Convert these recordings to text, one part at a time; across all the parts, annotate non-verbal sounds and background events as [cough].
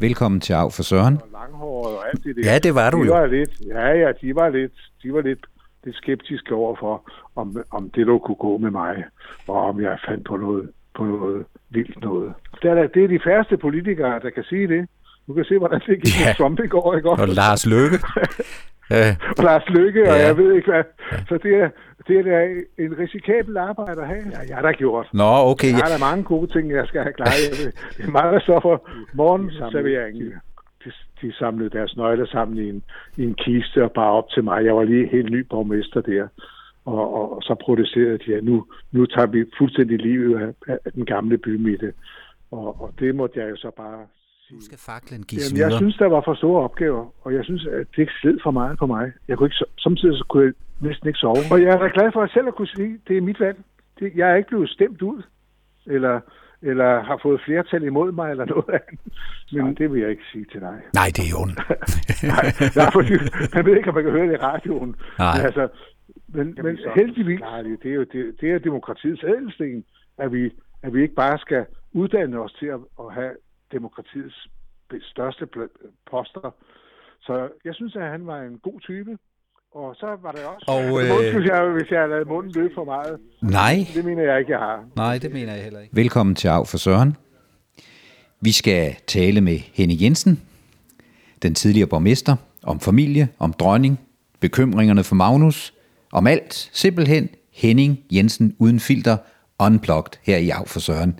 Velkommen til Af for Søren. Langhåret og alt det der. Ja, det var du de jo. Var lidt, ja, ja, de var lidt, de var lidt, lidt skeptiske over for, om, om det nu kunne gå med mig, og om jeg fandt på noget, på noget vildt noget. Det er, det er de færreste politikere, der kan sige det. Du kan se, hvordan det gik Ja. med Trump i går, ikke? Og Lars Løkke. [laughs] øh, Og Lars Lykke, og Ja. jeg ved ikke hvad. Så det er, det er da en risikabel arbejde at have. Ja, jeg har da gjort. nå, okay. Jeg Ja. har da mange gode ting, jeg skal have klaret. Det er meget, der står for morgenserveringen. De, de samlede deres nøgler sammen i en, i en kiste og bare op til mig. Jeg var lige helt ny borgmester der. Og, og, og så protesterede de, at nu, nu tager vi fuldstændig livet af, af den gamle bymitte. Og, og det måtte jeg jo så bare sige. Nu skal faklen gives Jamen, jeg videre. synes, der var for store opgaver, og jeg synes, at det sled for meget på mig. Jeg kunne ikke, samtidig så kunne jeg næsten ikke sove. Og jeg er da glad for at selv at kunne sige, at det er mit valg. Det, jeg er ikke blevet stemt ud, eller, eller har fået flertal imod mig, eller noget [laughs] andet. Men det vil jeg ikke sige til dig. Nej, det er ondt. [laughs] Nej, nej, fordi man ved ikke, om man kan høre det i radioen. Nej. Men, altså, men, men heldigvis, det er jo det, det er demokratiets ædelsten, at vi, at vi ikke bare skal uddanne os til at, at have demokratiets største poster. Så jeg synes, at han var en god type. Og så var det også... Og, Og, øh, Undskyld, jeg, hvis jeg har lavet munden løbe for meget. Nej. Det mener jeg ikke, jeg har. Nej, det mener jeg heller ikke. Velkommen til Af for Søren. Vi skal tale med Henning Jensen, den tidligere borgmester, om familie, om dronning, bekymringerne for Magnus, om alt, simpelthen Henning Jensen uden filter, unplugged her i Af for Søren.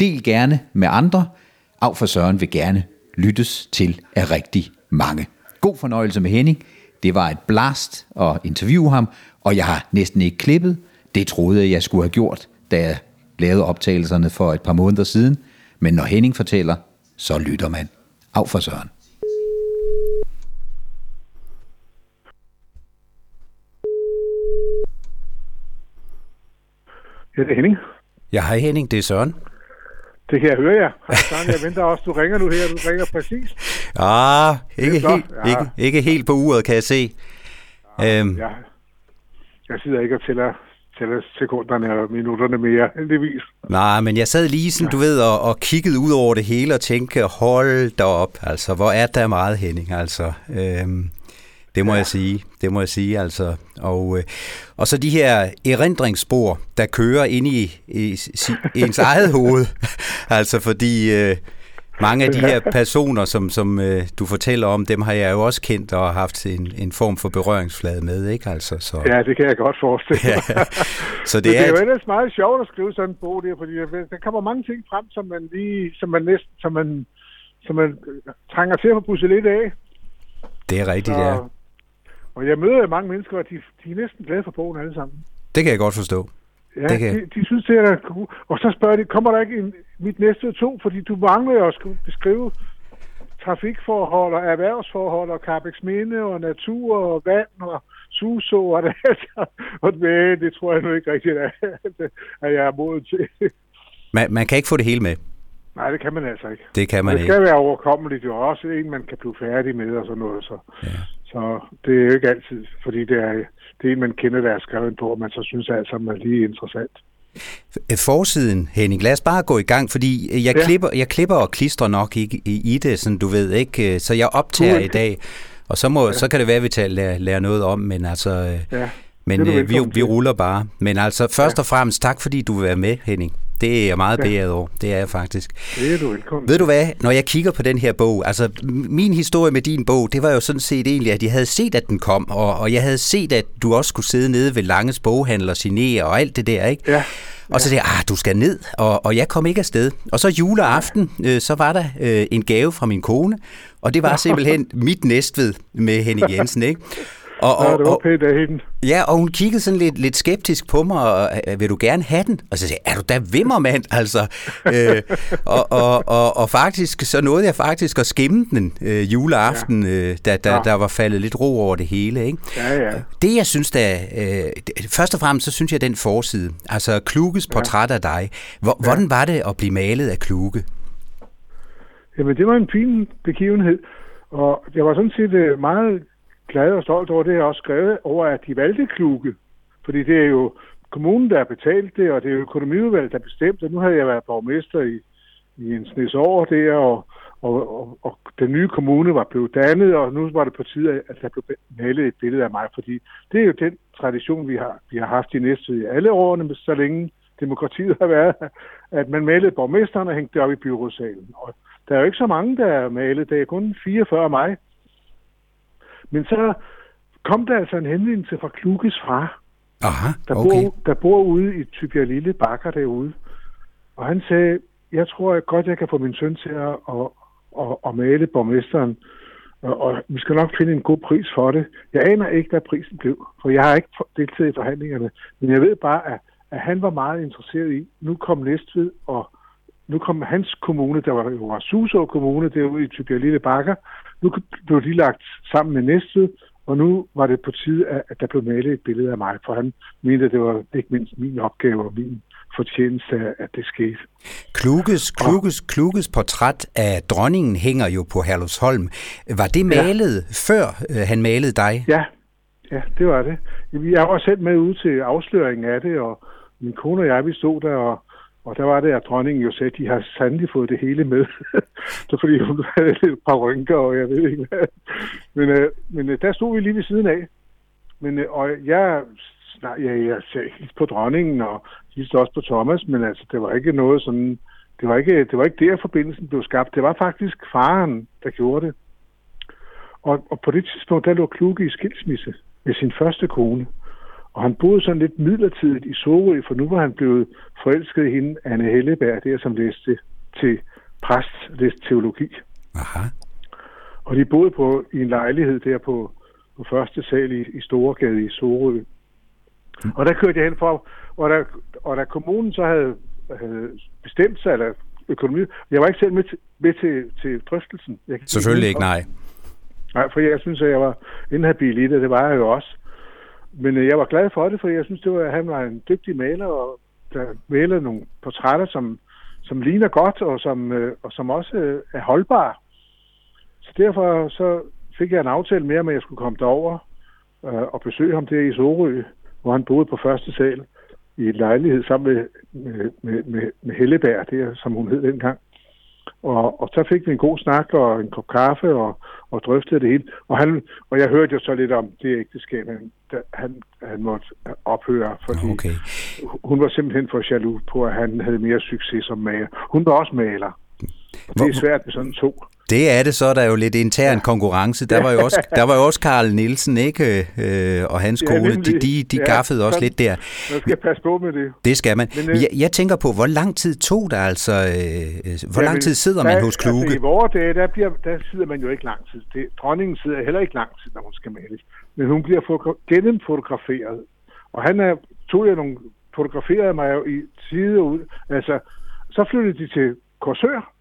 Del gerne med andre. Af for Søren vil gerne lyttes til af rigtig mange. God fornøjelse med Henning. Det var et blast at interviewe ham, og jeg har næsten ikke klippet. Det troede jeg, jeg skulle have gjort, da jeg lavede optagelserne for et par måneder siden. Men når Henning fortæller, så lytter man. Af for Søren. Ja, det er Henning. Ja, hej Henning, det er Søren. Det kan jeg høre, ja. Jeg venter også. Du ringer nu her. Du ringer præcis. Ah, ikke, helt, Ja. ikke, ikke helt på uret, kan jeg se. Øhm, Ja. Jeg sidder ikke og tæller, tæller sekunderne og minutterne mere, heldigvis. Nej, men jeg sad lige sådan, du ved, og, og kiggede ud over det hele og tænkte, hold da op, altså, hvor er der meget, Henning, altså. Øhm, det må ja. jeg sige, det må jeg sige, altså. Og, øh, og så de her erindringsspor, der kører ind i, i, si, ens eget [laughs] hoved, altså fordi øh, mange af de her personer, som, som øh, du fortæller om, dem har jeg jo også kendt og haft en, en form for berøringsflade med, ikke altså? Så, Ja, det kan jeg godt forestille [laughs] mig. Ja. Så det, det det er er, jo ellers meget sjovt at skrive sådan en bog der, fordi der kommer mange ting frem, som man lige, som man næsten, som man, som man trænger til at få pusset lidt af. det er rigtigt, ja. Og, jeg møder mange mennesker, og de, de er næsten glade for bogen alle sammen. Det kan jeg godt forstå. Ja, Det kan- de, de synes, det er cool. Og så spørger de, kommer der ikke en, mit næste to? Fordi du mangler at skulle beskrive trafikforhold og erhvervsforhold og Carbex Minde og natur og vand og suså og det. [laughs] Og det, det tror jeg nu ikke rigtigt, at, at jeg er moden til. Man, man kan ikke få det hele med. Nej, det kan man altså ikke. Det kan man det ikke. skal være overkommeligt jo også en, man kan blive færdig med og sådan noget. Så, Ja. Så det er jo ikke altid, fordi det er, det man kender, der er skrevet på, og man så synes alt sammen er lige interessant. Øh, Forsiden, Henning, lad os bare gå i gang, fordi jeg, Ja. ja. klipper, jeg klipper og klistrer nok ikke i, i det, sådan du ved, ikke? Så jeg optager er- i dag, og så, må, ja. så kan det være, at vi tager, lærer, lærer noget om, men altså... øh, Ja. Men øh, vi, vi ruller bare. Men altså, først og fremmest, tak fordi du vil være med, Henning. Det er jeg meget Ja. beæret over. Det er jeg faktisk. Det er du velkommen Ved du hvad, når jeg kigger på den her bog, altså min historie med din bog, det var jo sådan set egentlig, at jeg havde set, at den kom, og, og jeg havde set, at du også skulle sidde nede ved Langes boghandel og signere og alt det der, ikke? Ja. Og så jeg, ah, du skal ned, og, og jeg kom ikke afsted. Og så juleaften, øh, så var der øh, en gave fra min kone, og det var simpelthen mit næstved med Henning Jensen, ikke? [laughs] Og, Ja, og, det var og, pænt af hende. Ja, og hun kiggede sådan lidt, lidt skeptisk på mig, og vil du gerne have den? Og så sagde jeg, er du da vimmermand, [laughs] altså? øh, og, og, og, og faktisk, så nåede jeg faktisk at skimme den øh, juleaften, øh, da, da Ja. der var faldet lidt ro over det hele, ikke? Ja, ja. Det, jeg synes da, øh, først og fremmest, så synes jeg den forside, altså Kluges portræt af dig, hvor, hvordan var det at blive malet af Kluge? Jamen, det var en fin begivenhed. Og jeg var sådan set øh, meget glad og stolt over det, er også skrevet over, at de valgte kluge. Fordi det er jo kommunen, der har betalt det, og det er jo økonomiudvalget, der bestemte. det. Nu havde jeg været borgmester i, i en snes år der, og, og, og, og den nye kommune var blevet dannet, og nu var det på tide, at der blev malet et billede af mig, fordi det er jo den tradition, vi har, vi har haft i næste i alle årene, så længe demokratiet har været, at man malede borgmesteren og hængte det op i byrådssalen. Og der er jo ikke så mange, der er malet, det er kun 44 af mig. Men så kom der altså en henvendelse fra Kluges far, Aha, der, okay. bor, der bor ude i Tybjerg Lille Bakker derude. Og han sagde, jeg tror jeg godt, jeg kan få min søn til at, at, at, at male borgmesteren, og, og vi skal nok finde en god pris for det. Jeg aner ikke, hvad prisen blev, for jeg har ikke deltaget i forhandlingerne, men jeg ved bare, at, at han var meget interesseret i, nu kom Næstved, og nu kom hans kommune, der var jo Suså Kommune derude i Tybjerg Lille Bakker, nu blev de lagt sammen med Næstved, og nu var det på tide, at der blev malet et billede af mig, for han mente, at det var ikke mindst min opgave og min fortjeneste, at det skete. Kluges, Kluges, Kluges portræt af dronningen hænger jo på Herlufsholm. Var det malet ja. før øh, han malede dig? Ja, ja, det var det. Jeg var selv med ud til afsløringen af det, og min kone og jeg, vi stod der, og, og der var det, at dronningen jo sagde, at de har sandelig fået det hele med. [laughs] så fordi, hun havde et par rynker, og jeg ved ikke hvad. Men, øh, men øh, der stod vi lige ved siden af. Men, øh, og jeg, nej, jeg, jeg sagde på dronningen, og hilste også på Thomas, men altså, det var ikke noget sådan, det var ikke, det var ikke der, forbindelsen blev skabt. Det var faktisk faren, der gjorde det. Og, og på det tidspunkt, der lå Kluge i skilsmisse med sin første kone. Og han boede sådan lidt midlertidigt i Sorø, for nu var han blevet forelsket i hende, Anne Helleberg, der som læste til præst, læste teologi. Aha. Og de boede på i en lejlighed der på, på første sal i, i Storegade i Sorø. Mm. Og der kørte jeg hen for, og da, og da kommunen så havde, havde bestemt sig, eller økonomi, jeg var ikke selv med til, med til, til drøftelsen. Jeg Selvfølgelig ikke, nej. Nej, for jeg synes, at jeg var inhabil i det, det var jeg jo også. Men øh, jeg var glad for det, for jeg synes, det var, at han var en dygtig maler, og der malede nogle portrætter, som, som ligner godt, og som, øh, og som også øh, er holdbare. Så derfor så fik jeg en aftale med ham, at jeg skulle komme derover øh, og besøge ham der i Sorø, hvor han boede på første sal i en lejlighed sammen med, med, med, med, Helleberg, der, som hun hed dengang. Og, og så fik vi en god snak og en kop kaffe og, og drøftede det hele. Og, han, og jeg hørte jo så lidt om det ægteskab, han, han, han måtte ophøre, fordi Okay. hun var simpelthen for jaloux på, at han havde mere succes som maler. Hun var også maler. Det er svært med sådan to. Det er det, så er der jo lidt intern konkurrence. Der var jo også, der var jo også Karl Nielsen, ikke? Øh, og hans Ja, kone, de, de, de Ja, gaffede også lidt der. Man skal passe på med det. Det skal man. Men, øh, Jeg, jeg tænker på, hvor lang tid tog der altså? Øh, hvor lang Jamen, tid sidder man der- hos Kluge? Altså, I vores dage, der, bliver, der sidder man jo ikke lang tid. Det, dronningen sidder heller ikke lang tid, når hun skal males. Men hun bliver foto- gennemfotograferet. Og han er, tog jeg nogle, fotograferede mig jo i side ud. Altså, så flyttede de til Korsør.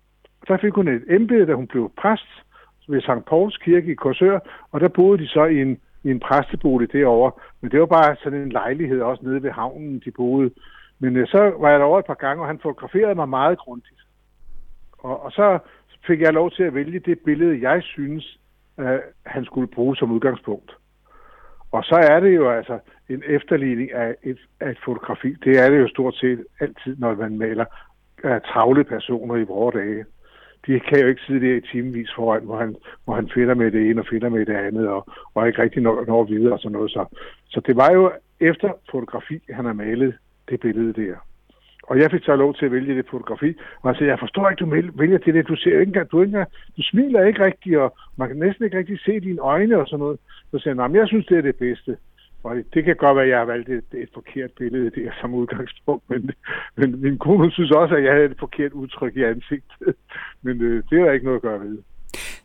Der fik hun et embede, da hun blev præst ved St. Pauls Kirke i Korsør, og der boede de så i en, i en præstebolig derovre. Men det var bare sådan en lejlighed også nede ved havnen, de boede. Men øh, så var jeg derovre et par gange, og han fotograferede mig meget grundigt. Og, og så fik jeg lov til at vælge det billede, jeg synes, øh, han skulle bruge som udgangspunkt. Og så er det jo altså en efterligning af et, af et fotografi. Det er det jo stort set altid, når man maler af travle personer i vores dage. De kan jo ikke sidde der i timevis foran, hvor han, hvor han finder med det ene og finder med det andet, og, og ikke rigtig når, når videre og sådan noget. Så, så det var jo efter fotografi, han har malet det billede der. Og jeg fik så lov til at vælge det fotografi. Og han sagde, jeg forstår ikke, du vælger det der. Du ser ikke engang, du, ikke engang, du smiler ikke rigtigt, og man kan næsten ikke rigtig se dine øjne og sådan noget. Så siger han, jeg synes, det er det bedste. Og det, det kan godt være, at jeg har valgt et, et forkert billede der som udgangspunkt, men, men min kone synes også, at jeg havde et forkert udtryk i ansigtet. Men øh, det er der ikke noget at gøre ved.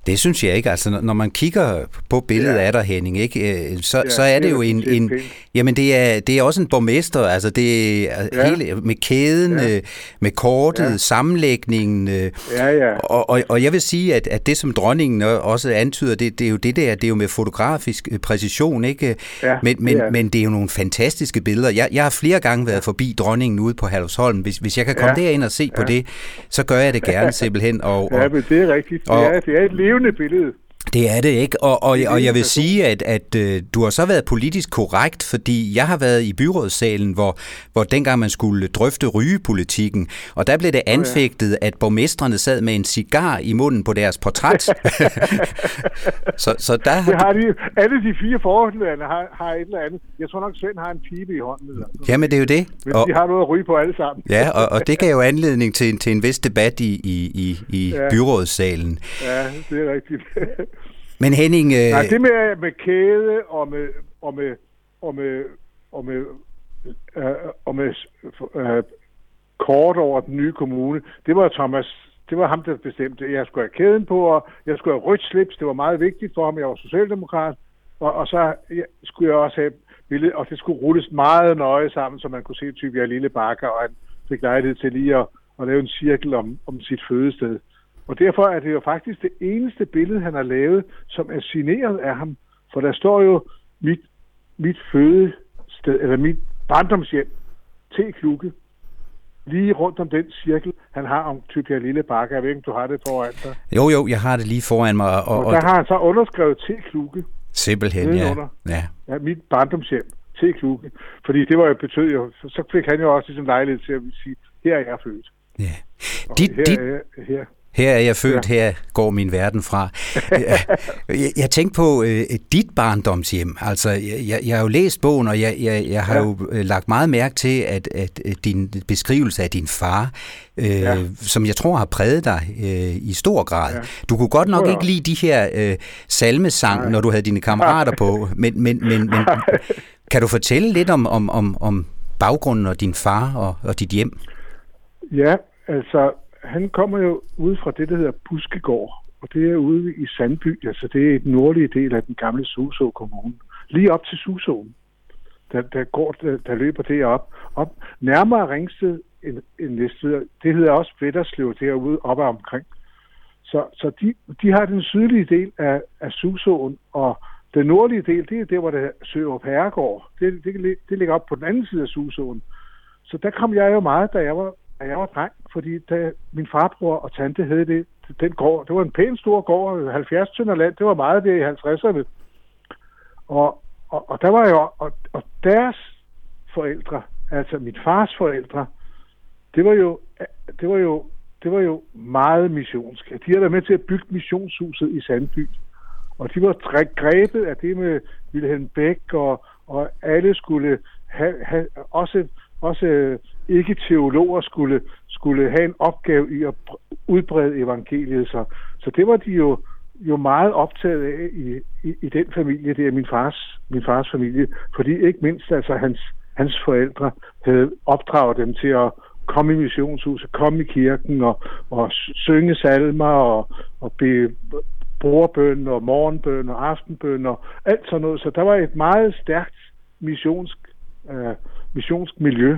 Det synes jeg ikke. Altså, når- man kigger på billedet Ja. af dig, Henning, ikke, øh, så, Ja, så er det det jo en... det er en jamen, det er, det er også en borgmester. Altså, det er Ja. hele, med kæden, Ja. øh, med kortet, Ja. sammenlægningen. øh, Ja, ja. Og, og, og jeg vil sige, at, at det, som dronningen også antyder, det, det er jo det der, det er jo med fotografisk præcision, ikke? Ja, men, men, det det. men det er jo nogle fantastiske billeder. Jeg, jeg har flere gange været forbi dronningen ude på Herlufsholm. Hvis, hvis jeg kan komme Ja, derind og se på ja. det, så gør jeg det gerne simpelthen. Og, Ja, og men det er rigtigt. Og- er, det er et levende billede. Det er det ikke, og, og, og jeg vil sige, at, at uh, du har så været politisk korrekt, fordi jeg har været i byrådssalen, hvor, hvor dengang man skulle drøfte rygepolitikken, og der blev det anfægtet, at borgmestrene sad med en cigar i munden på deres portræt. [laughs] så, så der har, det har de, alle de fire forholdene har, har et eller andet. Jeg tror nok, Svend har en pibe i hånden. Eller Jamen, det er jo det. Men og, de har noget at ryge på alle sammen. Ja, og, og det gav jo anledning til, til en vis debat i, i, i, i ja. byrådssalen. Ja, det er rigtigt. [laughs] Men Henning... Øh... Nej, det med, med kæde og med, og med, og med, og med, øh, og med øh, kort over den nye kommune, det var Thomas, det var ham, der bestemte. Jeg skulle have kæden på, og jeg skulle have rødt slips. Det var meget vigtigt for ham. Jeg var socialdemokrat. Og, og så skulle jeg også have billedet, og det skulle rulles meget nøje sammen, så man kunne se typisk jeg lille bakker, og han fik lejlighed til lige at, at lave en cirkel om, om sit fødested. Og derfor er det jo faktisk det eneste billede, han har lavet, som er signeret af ham. For der står jo mit, mit fødested, eller mit barndomshjem, til Klukke, lige rundt om den cirkel, han har om Tybjerg Lille Bakke. Jeg ved ikke, om du har det foran dig. Jo, jo, jeg har det lige foran mig. Og, og, og der har han så underskrevet til Klukke. Simpelthen, ja. ja. Ja, mit barndomshjem til Klukke. Fordi det var jo betød jo, så fik han jo også ligesom lejlighed til at sige, her er jeg født. Ja. Dit, her, dit, er her, her er jeg født, ja. her går min verden fra. [laughs] jeg, jeg tænkte på øh, dit barndomshjem. Altså, jeg, jeg har jo læst bogen, og jeg, jeg, jeg har ja. jo øh, lagt meget mærke til, at, at din beskrivelse af din far, øh, ja. som jeg tror har præget dig øh, i stor grad. Ja. Du kunne godt nok ikke lide de her øh, salmesang, Nej. når du havde dine kammerater på, men, men, men, men [laughs] kan du fortælle lidt om, om, om, om baggrunden og din far og, og dit hjem? Ja, altså han kommer jo ud fra det, der hedder Buskegård, og det er ude i Sandby, altså det er et nordlige del af den gamle Suså Kommune. Lige op til Susåen, der, der, går, der, der løber det op. op nærmere Ringsted end, end Næstved. Det hedder også Vetterslev derude oppe omkring. Så, så de, de har den sydlige del af, af Susåen, og den nordlige del, det er der, hvor det Sørup Herregård. Det, det, det ligger op på den anden side af Susåen. Så der kom jeg jo meget, da jeg var da jeg var dreng, fordi da min farbror og tante havde det, den gård, det var en pæn stor gård, 70 tønder land, det var meget det i 50'erne. Og, og, og der var jo, og, og deres forældre, altså mit fars forældre, det var jo, det var jo, det var jo meget missionsk. De havde været med til at bygge missionshuset i Sandby. Og de var grebet af det med Wilhelm Bæk, og, og alle skulle have, have også, også øh, ikke teologer skulle, skulle have en opgave i at udbrede evangeliet. Så, så det var de jo, jo meget optaget af i, i, i den familie, det er min fars, min fars familie, fordi ikke mindst altså hans, hans forældre havde opdraget dem til at komme i missionshuset, komme i kirken og, og synge salmer og, og bede bordbøn og morgenbøn og aftenbøn og alt sådan noget. Så der var et meget stærkt missionsk, øh, missionsk miljø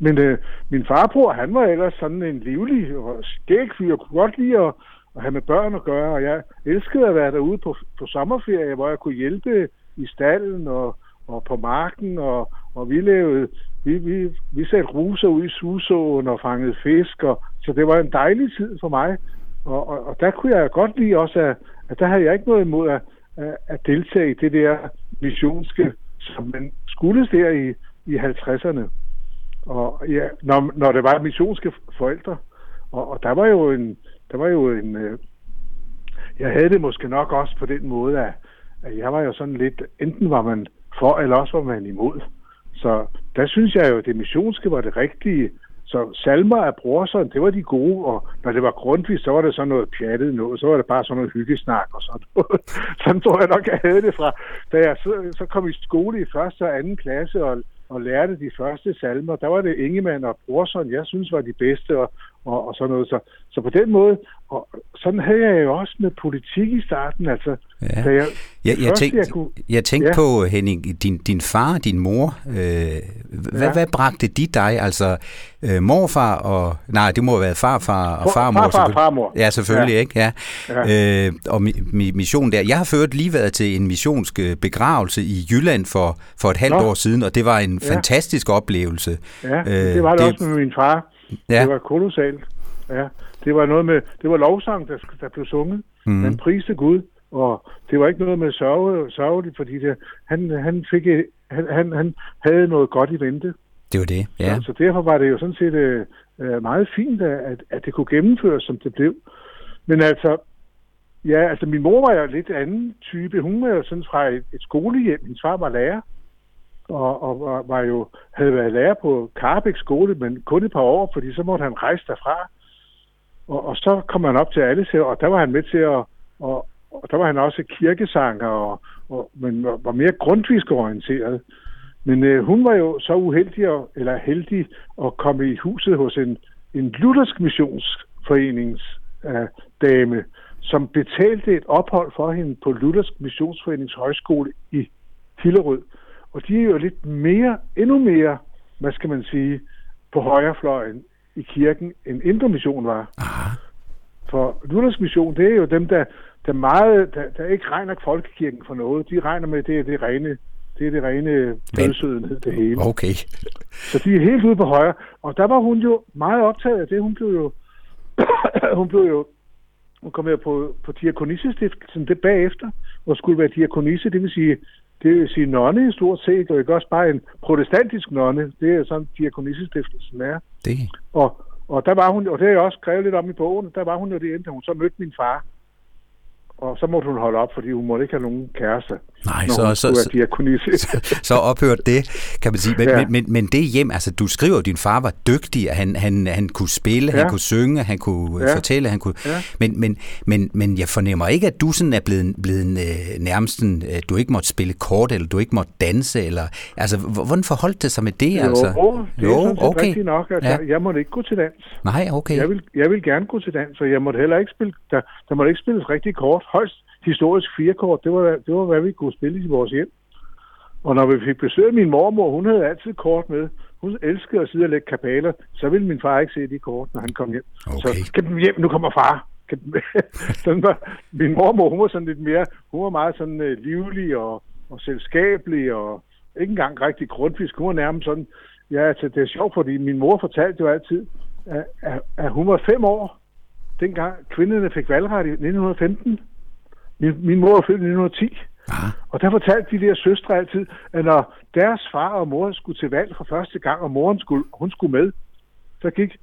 men øh, min farbror, han var ellers sådan en livlig og skæg fyr, kunne godt lide at, at have med børn at gøre, og jeg elskede at være derude på, på sommerferie, hvor jeg kunne hjælpe i stallen og, og på marken, og, og vi lavede, vi, vi, vi satte ruser ud i susåen og fangede fisk, og, så det var en dejlig tid for mig, og, og, og der kunne jeg godt lide også, at, at der havde jeg ikke noget imod at, at, at deltage i det der missionske, som man skulle der i, i 50'erne. Og ja, når, når det var missionske forældre, og, og der var jo en, der var jo en, øh, jeg havde det måske nok også på den måde, at, at jeg var jo sådan lidt, enten var man for, eller også var man imod. Så der synes jeg jo, at det missionske var det rigtige. Så salmer af Brorson, det var de gode, og når det var grundvis, så var det sådan noget pjattet noget, så var det bare sådan noget hyggesnak og sådan noget. [laughs] sådan tror jeg nok, jeg havde det fra, da jeg så, så kom i skole i første og anden klasse og og lærte de første salmer, der var det Ingemann og Brorson, jeg synes var de bedste, og, og, og sådan noget. Så, så på den måde, og sådan havde jeg jo også med politik i starten, altså. Ja. Da jeg, jeg, jeg, tænkte, jeg, kunne, jeg tænkte ja. på, Henning, din, din far din mor, øh, hvad, ja. hvad bragte de dig? Altså øh, morfar og, nej, det må have været farfar og farmor. Farfar og farmor. Ja, selvfølgelig, ja. ikke? Ja. ja. Øh, og mi, mi, mission der. Jeg har ført lige været til en missionsk øh, begravelse i Jylland for, for et halvt Nå. år siden, og det var en ja. fantastisk oplevelse. Ja, øh, det var det, det også med min far. Ja. Det var kolossalt. Ja, det var noget med, det var lovsang, der, der blev sunget. Mm. Man priste Gud. Og det var ikke noget med sørge, sørgeligt, fordi det, han, han, fik, han, han, han havde noget godt i vente. Det var det, ja. Så, så derfor var det jo sådan set øh, øh, meget fint, at, at det kunne gennemføres, som det blev. Men altså, ja, altså min mor var jo lidt anden type. Hun var jo sådan fra et, et skolehjem. Min far var lærer, og, og var, var jo, havde været lærer på Karbæk skole, men kun et par år, fordi så måtte han rejse derfra. Og, og så kom han op til alle, og der var han med til at, og, og der var han også kirkesanger, og, og, men var mere grundtvisk orienteret. Men øh, hun var jo så uheldig, og, eller heldig, at komme i huset hos en, en luthersk missionsforenings øh, dame, som betalte et ophold for hende på Luthersk Missionsforenings Højskole i Hillerød. Og de er jo lidt mere, endnu mere, hvad skal man sige, på højrefløjen i kirken, end Indre Mission var. Aha. For Luthersk Mission, det er jo dem, der, der, meget, der, der ikke regner folkekirken for noget. De regner med, det er det rene det er det rene dødsødenhed, det hele. Okay. Så de er helt ude på højre. Og der var hun jo meget optaget af det. Hun blev jo, [coughs] hun blev jo hun kom jo på, på diakonissestiftelsen det bagefter, og skulle være diakonisse, det vil sige, det vil sige nonne i stort set, og ikke også bare en protestantisk nonne. Det er sådan, diakonissestiftelsen er. Det. Og, og der var hun, og det har jeg også skrevet lidt om i bogen, der var hun jo det endte, hun så mødte min far og så måtte hun holde op, fordi hun måtte ikke have nogen kæreste. Nej, så, så, så, så, så ophørte det, kan man sige. Men, ja. men, men, men det hjem, altså du skriver, at din far var dygtig, at han, han, han kunne spille, ja. han kunne synge, han kunne ja. fortælle, han kunne... Ja. Men, men, men, men jeg fornemmer ikke, at du sådan er blevet, blevet øh, nærmest sådan, øh, du ikke måtte spille kort, eller du ikke måtte danse, eller... Altså, hvordan forholdt det sig med det, jo, altså? det jo, er okay. rigtigt nok. Altså, ja. Jeg måtte ikke gå til dans. Nej, okay. Jeg vil, jeg vil gerne gå til dans, og jeg måtte heller ikke spille... Der, der måtte ikke spilles rigtig kort højst historisk firekort, det var, det var, hvad vi kunne spille i vores hjem. Og når vi fik besøg af min mormor, hun havde altid kort med. Hun elskede at sidde og lægge kabaler. Så ville min far ikke se de kort, når han kom hjem. Okay. Så kan hjem, nu kommer far. [laughs] sådan var, min mormor, hun var sådan lidt mere, hun var meget sådan uh, livlig og, og selskabelig og ikke engang rigtig grundfisk. Hun var nærmest sådan, ja, altså, det er sjovt, fordi min mor fortalte jo altid, at, at, at hun var fem år, dengang kvinderne fik valgret i 1915. Min, min mor er født i 1910. Aha. Og der fortalte de der søstre altid, at når deres far og mor skulle til valg for første gang, og moren skulle, hun skulle med, så gik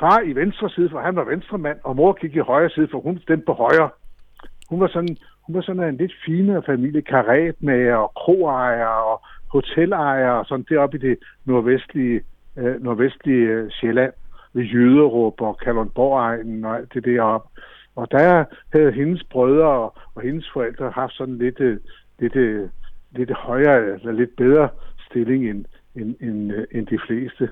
far i venstre side, for han var venstremand, og mor gik i højre side, for hun stemte på højre. Hun var sådan, hun var sådan en lidt finere familie, karetmager og kroejer og hotelejer og sådan deroppe i det nordvestlige, øh, nordvestlige øh, Sjælland ved Jyderup og Kalundborg-egnen og alt det deroppe. Og der havde hendes brødre og, og hendes forældre haft sådan lidt, øh, lidt, øh, lidt højere eller lidt bedre stilling end, end, end, øh, end de fleste.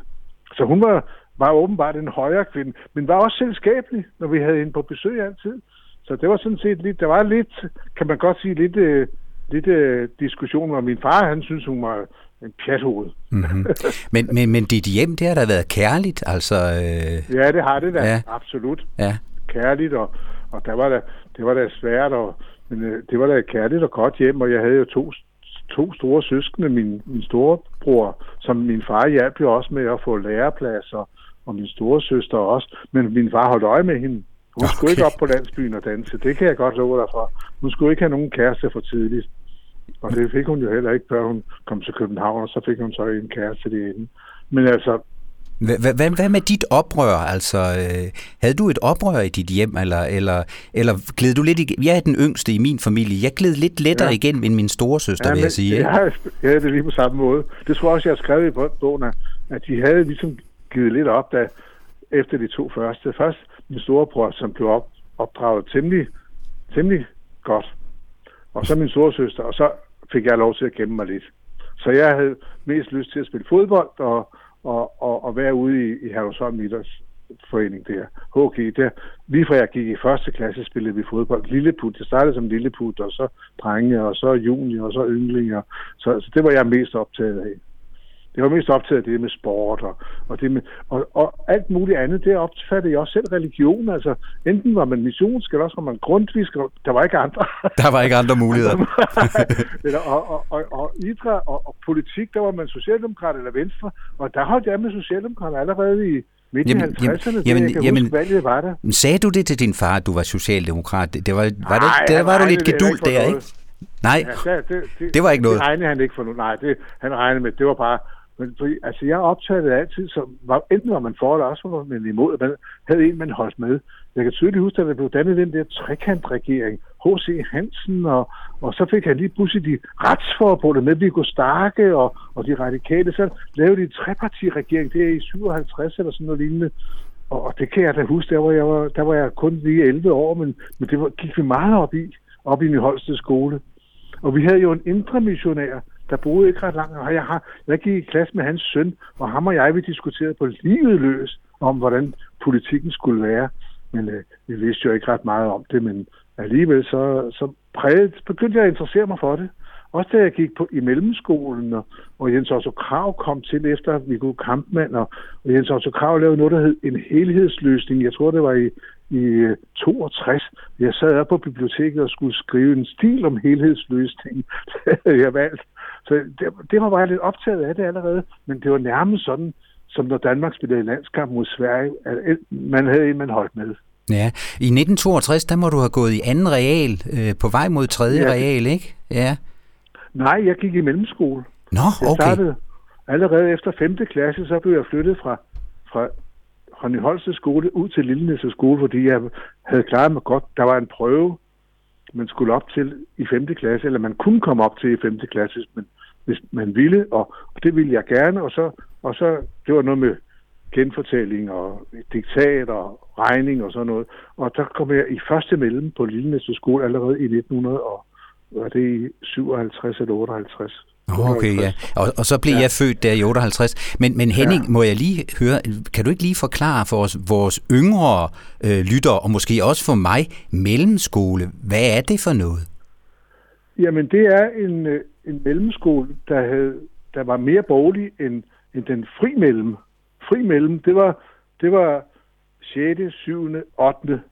Så hun var, var åbenbart en højere kvinde, men var også selskabelig, når vi havde hende på besøg altid. Så det var sådan set lidt, der var lidt, kan man godt sige, lidt, lidt diskussion, hvor min far, han synes, hun var en pjathoved. Mm-hmm. [laughs] Men, men, men dit hjem, det har da været kærligt, altså... Øh... Ja, det har det da, ja. absolut. Ja kærligt, og, og der var der, det var da svært, og, men øh, det var da kærligt og godt hjem, og jeg havde jo to, to store søskende, min, min storebror, som min far hjalp jo også med at få læreplads, og, og min store søster også, men min far holdt øje med hende. Hun okay. skulle ikke op på landsbyen og danse, det kan jeg godt love dig for. Hun skulle ikke have nogen kæreste for tidligt. Og det fik hun jo heller ikke, før hun kom til København, og så fik hun så en kæreste derinde. Men altså, hvad, hvad med dit oprør? Altså, øh, havde du et oprør i dit hjem, eller, eller, eller gled du lidt igen? Jeg er den yngste i min familie. Jeg gled lidt lettere ja. igen end min store søster, ja, vil jeg sige. Ja, jeg havde det lige på samme måde. Det tror jeg også, jeg har skrevet i bogen, at de havde ligesom givet lidt op, da, efter de to første. Først min storebror, som blev op, opdraget temmelig, temmelig godt. Og så min store søster, og så fik jeg lov til at gemme mig lidt. Så jeg havde mest lyst til at spille fodbold, og og, og, og være ude i, i Herlevsholm Idræts forening der. HG, der, lige fra jeg gik i første klasse, spillede vi fodbold. Lilleput, det startede som lilleput, og så drenge, og så junior, og så yndlinger. Så, så det var jeg mest optaget af. Det var mest optaget af det med sport og, og, det med, og, og alt muligt andet. Det opfattede jeg også selv religion. Altså, enten var man missionsk, eller også var man grundvisk. Der var ikke andre. Der var ikke andre muligheder. [laughs] eller, og, og, og, og idræt og, og politik, der var man socialdemokrat eller venstre. Og der holdt jeg med socialdemokrat allerede i, Midt i 50'erne, jamen, det, jeg jamen, huske, valget var der. Sagde du det til din far, at du var socialdemokrat? Det var, var, det, Nej, der var du lidt gedult der, ikke? Nej, ja, det, det, det, var ikke noget. Det regnede han ikke for noget. Nej, det, han regnede med, det var bare... Men, altså, jeg det altid, så var, enten var man for, eller også var man imod, man havde en, man holdt med. Jeg kan tydeligt huske, at der blev dannet den der trekantregering, H.C. Hansen, og, og så fik han lige pludselig de retsforbundet med Viggo Starke og, og de radikale. Så lavede de en trepartiregering, det er i 57 eller sådan noget lignende. Og, og det kan jeg da huske, der var jeg, var, der var jeg kun lige 11 år, men, men det var, gik vi meget op i, op i min Holsted skole. Og vi havde jo en indre missionær, der boede ikke ret langt. Og jeg, har, jeg gik i klasse med hans søn, og ham og jeg, vi diskuterede på livet løs om, hvordan politikken skulle være. Men øh, vi vidste jo ikke ret meget om det, men alligevel så, så præget, begyndte jeg at interessere mig for det. Også da jeg gik på, i mellemskolen, og, og Jens Otto Krav kom til efter vi kunne Kampmann, og, og Jens Otto Krav lavede noget, der hed en helhedsløsning. Jeg tror, det var i, i øh, 62. Jeg sad op på biblioteket og skulle skrive en stil om helhedsløsning. [laughs] Det havde jeg valgt. Så det, det var bare lidt optaget af det allerede, men det var nærmest sådan, som når Danmark spillede landskamp mod Sverige, at man havde en, man holdt med. Ja, i 1962, der må du have gået i anden real, øh, på vej mod tredje ja. real, ikke? Ja. Nej, jeg gik i mellemskole. Nå, okay. Jeg startede allerede efter 5. klasse, så blev jeg flyttet fra, fra Rønne Holsted skole ud til Lillenæs skole, fordi jeg havde klaret mig godt. Der var en prøve, man skulle op til i 5. klasse, eller man kunne komme op til i 5. klasse, men hvis man ville, og, og det ville jeg gerne, og så, og så det var noget med genfortælling og diktat og regning og sådan noget. Og der kom jeg i første mellem på Lillenæs skole allerede i 1900 og var det i 57 eller 58. Okay, ja. Og, og så blev ja. jeg født der i 58. Men, men Henning, ja. må jeg lige høre, kan du ikke lige forklare for os, vores yngre øh, lytter, og måske også for mig, mellemskole, hvad er det for noget? Jamen, det er en, øh, en mellemskole, der, havde, der var mere borgerlig end, end den fri mellem. Fri mellem, det var, det var 6., 7., 8.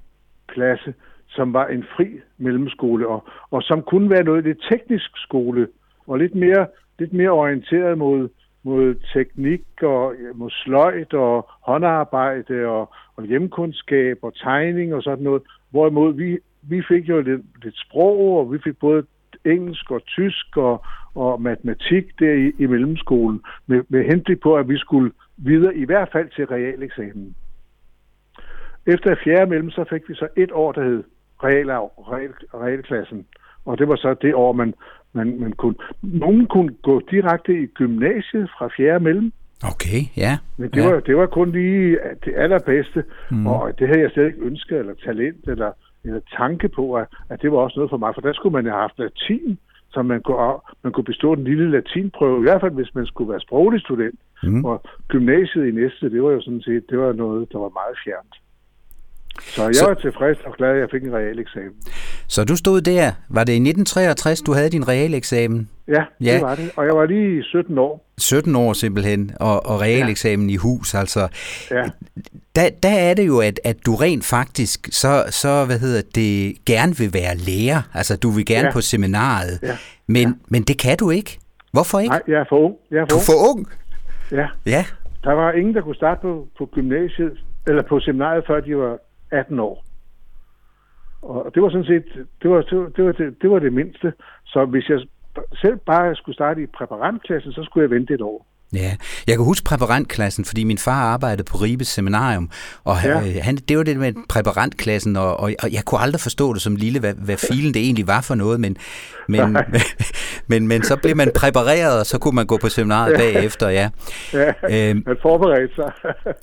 klasse, som var en fri mellemskole, og, og som kunne være noget lidt teknisk skole, og lidt mere, lidt mere orienteret mod, mod teknik og mod sløjt og håndarbejde og, og hjemkundskab og tegning og sådan noget. Hvorimod vi, vi fik jo lidt, lidt sprog, og vi fik både engelsk og tysk og, og matematik der i, i mellemskolen, med, med henblik på, at vi skulle videre i hvert fald til realeksamen. Efter fjerde mellem, så fik vi så et år, der hed real, real, realklassen. Og det var så det år, man, man, man kunne... Nogen kunne gå direkte i gymnasiet fra fjerde mellem. Okay, ja. Men det, ja. var, det var kun lige det allerbedste, mm. og det havde jeg slet ikke ønsket, eller talent, eller, eller tanke på, at, at det var også noget for mig, for der skulle man have haft latin, så man kunne, man kunne bestå den lille latinprøve, i hvert fald hvis man skulle være sproglig student. Mm. Og gymnasiet i næste, det var jo sådan set, det var noget, der var meget fjernt. Så jeg så, var tilfreds og glad, at jeg fik en real eksamen. Så du stod der. Var det i 1963, du havde din real eksamen? Ja, ja, det var det. Og jeg var lige 17 år. 17 år simpelthen, og, og real eksamen ja. i hus. Altså, ja. der, der er det jo, at, at du rent faktisk så, så hvad hedder det, gerne vil være lærer. Altså, du vil gerne ja. på seminaret. Ja. Men, ja. men det kan du ikke. Hvorfor ikke? Nej, jeg er for ung. Jeg er for du er for ung? Ja. ja. Der var ingen, der kunne starte på, på gymnasiet, eller på seminariet, før de var 18 år. Og det var sådan set, det var, det, var, det, var det, det var det mindste. Så hvis jeg selv bare skulle starte i præparantklassen, så skulle jeg vente et år. Ja, jeg kan huske præparantklassen, fordi min far arbejdede på Ribes Seminarium, og ja. han, det var det med præparantklassen, og, og, og jeg kunne aldrig forstå det som lille, hvad, hvad filen det egentlig var for noget, men, men, [laughs] men, men så blev man præpareret, og så kunne man gå på seminaret ja. bagefter, ja. Ja, øhm, man forberedte sig.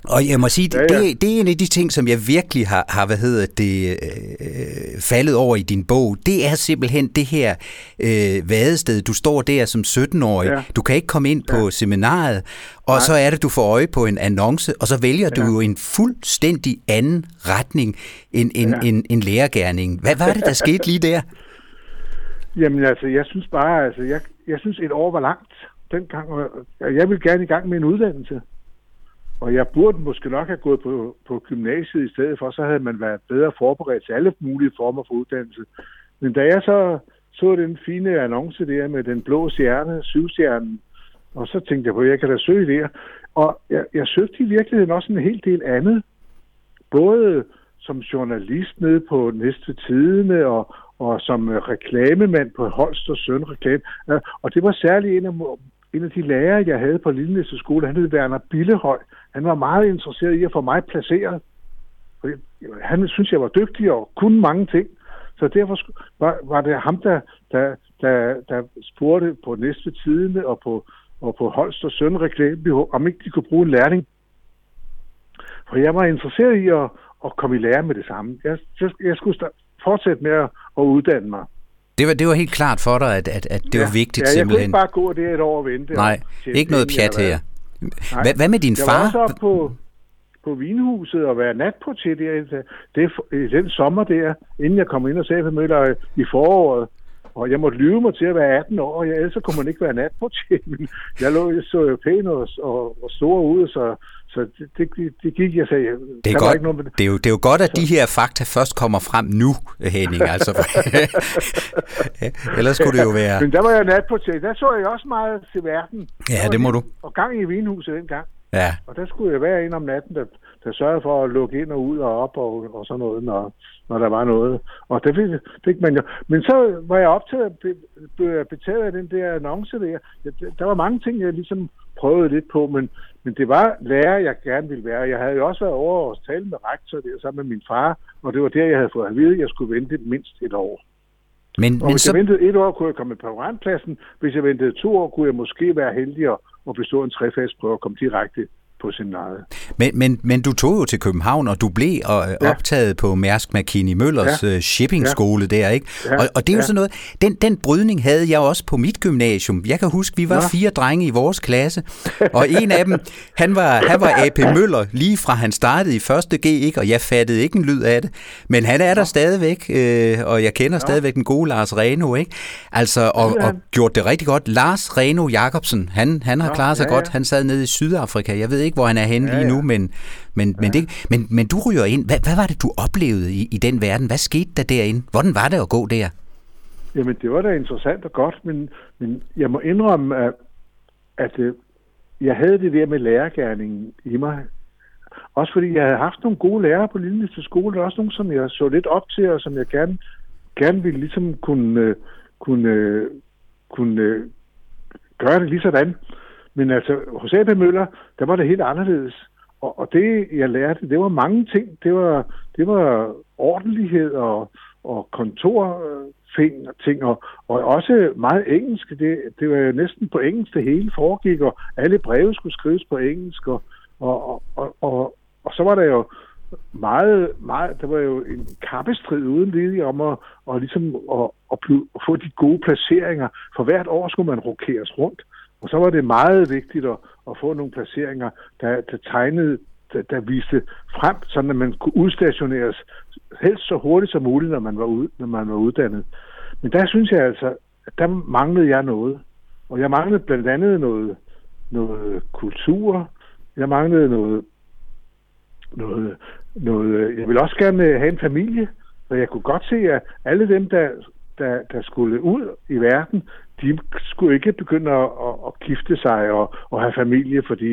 og jeg må sige, ja, ja. Det, det er en af de ting, som jeg virkelig har, har hvad hedder det, øh, faldet over i din bog, det er simpelthen det her øh, vadested. Du står der som 17-årig, ja. du kan ikke komme ind på ja. seminaret, og Nej. så er det, du får øje på en annonce, og så vælger ja. du jo en fuldstændig anden retning end en, ja. en, en lærergærning. Hvad var det, der skete lige der? Jamen altså, jeg synes bare, altså, jeg, jeg synes et år var langt dengang, og jeg vil gerne i gang med en uddannelse. Og jeg burde måske nok have gået på, på gymnasiet i stedet for, så havde man været bedre forberedt til alle mulige former for uddannelse. Men da jeg så så den fine annonce der med den blå stjerne, syvstjernen, og så tænkte jeg på, at jeg kan da søge der. Og jeg, jeg søgte i virkeligheden også en hel del andet. Både som journalist nede på Næste Tidene og, og som øh, reklamemand på Holst og Søn reklame. Øh, og det var særligt en af, en af de lærere, jeg havde på Lillenæste skole, han hed Werner Billehøj. Han var meget interesseret i at få mig placeret. Han synes, jeg var dygtig og kunne mange ting. Så derfor var, var det ham, der, der, der, der spurgte på næste tidene og på, og på Holst og Søn reklame, om ikke de kunne bruge en lærling. For jeg var interesseret i at, at komme i lære med det samme. Jeg, jeg, jeg skulle fortsætte med at, at uddanne mig. Det var, det var helt klart for dig, at, at, at det ja, var vigtigt ja, jeg simpelthen. kunne ikke bare gå det et år og vente. Nej, og ikke noget pjat her. Hvad, hvad med din jeg far? Jeg var også på, på vinhuset og være natportier der, det, det, den sommer der, inden jeg kom ind og sagde på Møller i foråret. Og jeg måtte lyve mig til at være 18 år, og ellers kunne man ikke være natportier. [laughs] Men jeg lå, så jo pæn og, og, og stor ud, så, så det, det, det gik, jeg sagde. Det er, godt, ikke noget med... det, er jo, det er jo godt, at så... de her fakta først kommer frem nu, Henning. [laughs] Altså. [laughs] ellers skulle det jo være... Men der var jeg natportier. Der så jeg også meget til verden. Ja, det må du. Og gang i vinhuset dengang. Ja. Og der skulle jeg være en om natten, der, der sørgede for at lukke ind og ud og op og, og sådan noget, når, når der var noget. Og det fik, fik man jo. Men så var jeg optaget at betale af den der annonce der. Der var mange ting, jeg ligesom prøvede lidt på, men, men det var lærer, jeg gerne ville være. Jeg havde jo også været over og tale med rektor der sammen med min far, og det var der, jeg havde fået at vide, at jeg skulle vente mindst et år. Men, og men hvis så... jeg ventede et år, kunne jeg komme på randpladsen. Hvis jeg ventede to år, kunne jeg måske være heldig at, at bestå en trefagsprøve og komme direkte på seminariet. Men, men, men du tog jo til København, og du blev øh, ja. optaget på Mærsk McKinney Møllers ja. shippingskole ja. der, ikke? Ja. Og, og det er jo ja. sådan noget, den, den brydning havde jeg også på mit gymnasium. Jeg kan huske, vi var ja. fire drenge i vores klasse, og en af dem, han var, han var AP Møller, lige fra han startede i første G, ikke? Og jeg fattede ikke en lyd af det. Men han er der ja. stadigvæk, øh, og jeg kender ja. stadigvæk den gode Lars Reno, ikke? Altså, og, og gjort det rigtig godt. Lars Reno Jacobsen, han, han har ja, klaret sig ja, ja. godt. Han sad nede i Sydafrika. Jeg ved ikke, hvor han er henne ja, lige nu, men, men, ja. men, det, men, men du ryger ind. Hvad, hvad var det, du oplevede i, i den verden? Hvad skete der derinde? Hvordan var det at gå der? Jamen, det var da interessant og godt, men, men jeg må indrømme, at, at øh, jeg havde det der med lærergærningen i mig. Også fordi jeg havde haft nogle gode lærere på Lilleste skole, og også nogle, som jeg så lidt op til, og som jeg gerne, gerne ville ligesom kunne, øh, kunne, kunne gøre det lige sådan. Men altså, hos A.P. Møller, der var det helt anderledes. Og, og det, jeg lærte, det var mange ting. Det var, det var ordentlighed og, og kontorting og ting, og, og også meget engelsk. Det, det var jo næsten på engelsk, det hele foregik, og alle breve skulle skrives på engelsk, og, og, og, og, og så var der jo meget, meget, der var jo en kappestrid uden lige om at, og ligesom at, at, at få de gode placeringer. For hvert år skulle man rokeres rundt. Og så var det meget vigtigt at, at få nogle placeringer, der, der tegnede, der, der viste frem, sådan at man kunne udstationeres helst så hurtigt som muligt, når man var, ud, når man var uddannet. Men der synes jeg altså, at der manglede jeg noget. Og jeg manglede blandt andet noget, noget kultur. Jeg manglede noget, noget, noget... Jeg ville også gerne have en familie, og jeg kunne godt se, at alle dem, der, der, der skulle ud i verden, de skulle ikke begynde at, at, at gifte sig og, og have familie, fordi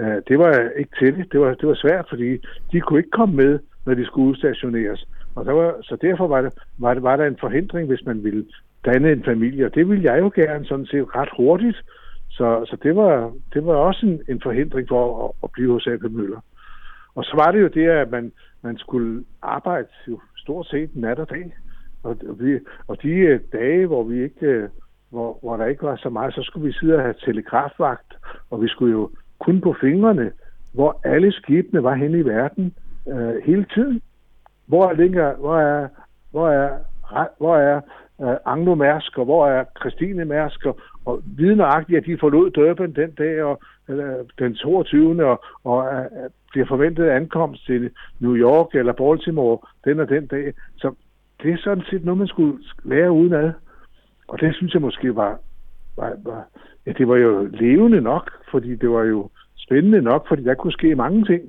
øh, det var ikke til det. Det var, det var svært, fordi de kunne ikke komme med, når de skulle udstationeres. Og der var, så derfor var, det, var, det, var der en forhindring, hvis man ville danne en familie, og det ville jeg jo gerne sådan set ret hurtigt. Så, så det, var, det var også en, en forhindring for at, at blive hos A.P. Møller. Og så var det jo det, at man, man skulle arbejde jo stort set nat og dag. Og, vi, og de øh, dage, hvor vi ikke øh, hvor, hvor der ikke var så meget, så skulle vi sidde og have telegrafvagt, og vi skulle jo kun på fingrene, hvor alle skibene var henne i verden øh, hele tiden. Hvor er, Linger, hvor er, hvor er, hvor er øh, Anglo Mærsk, og hvor er Christine Mærsk, og, og vidnagtigt, at de forlod Durban den dag, og øh, den 22. og, og øh, øh, bliver forventet ankomst til New York eller Baltimore den og den dag. Så det er sådan set noget, man skulle lære udenad. Og det synes jeg måske var, var, var ja, det var jo levende nok, fordi det var jo spændende nok, fordi der kunne ske mange ting.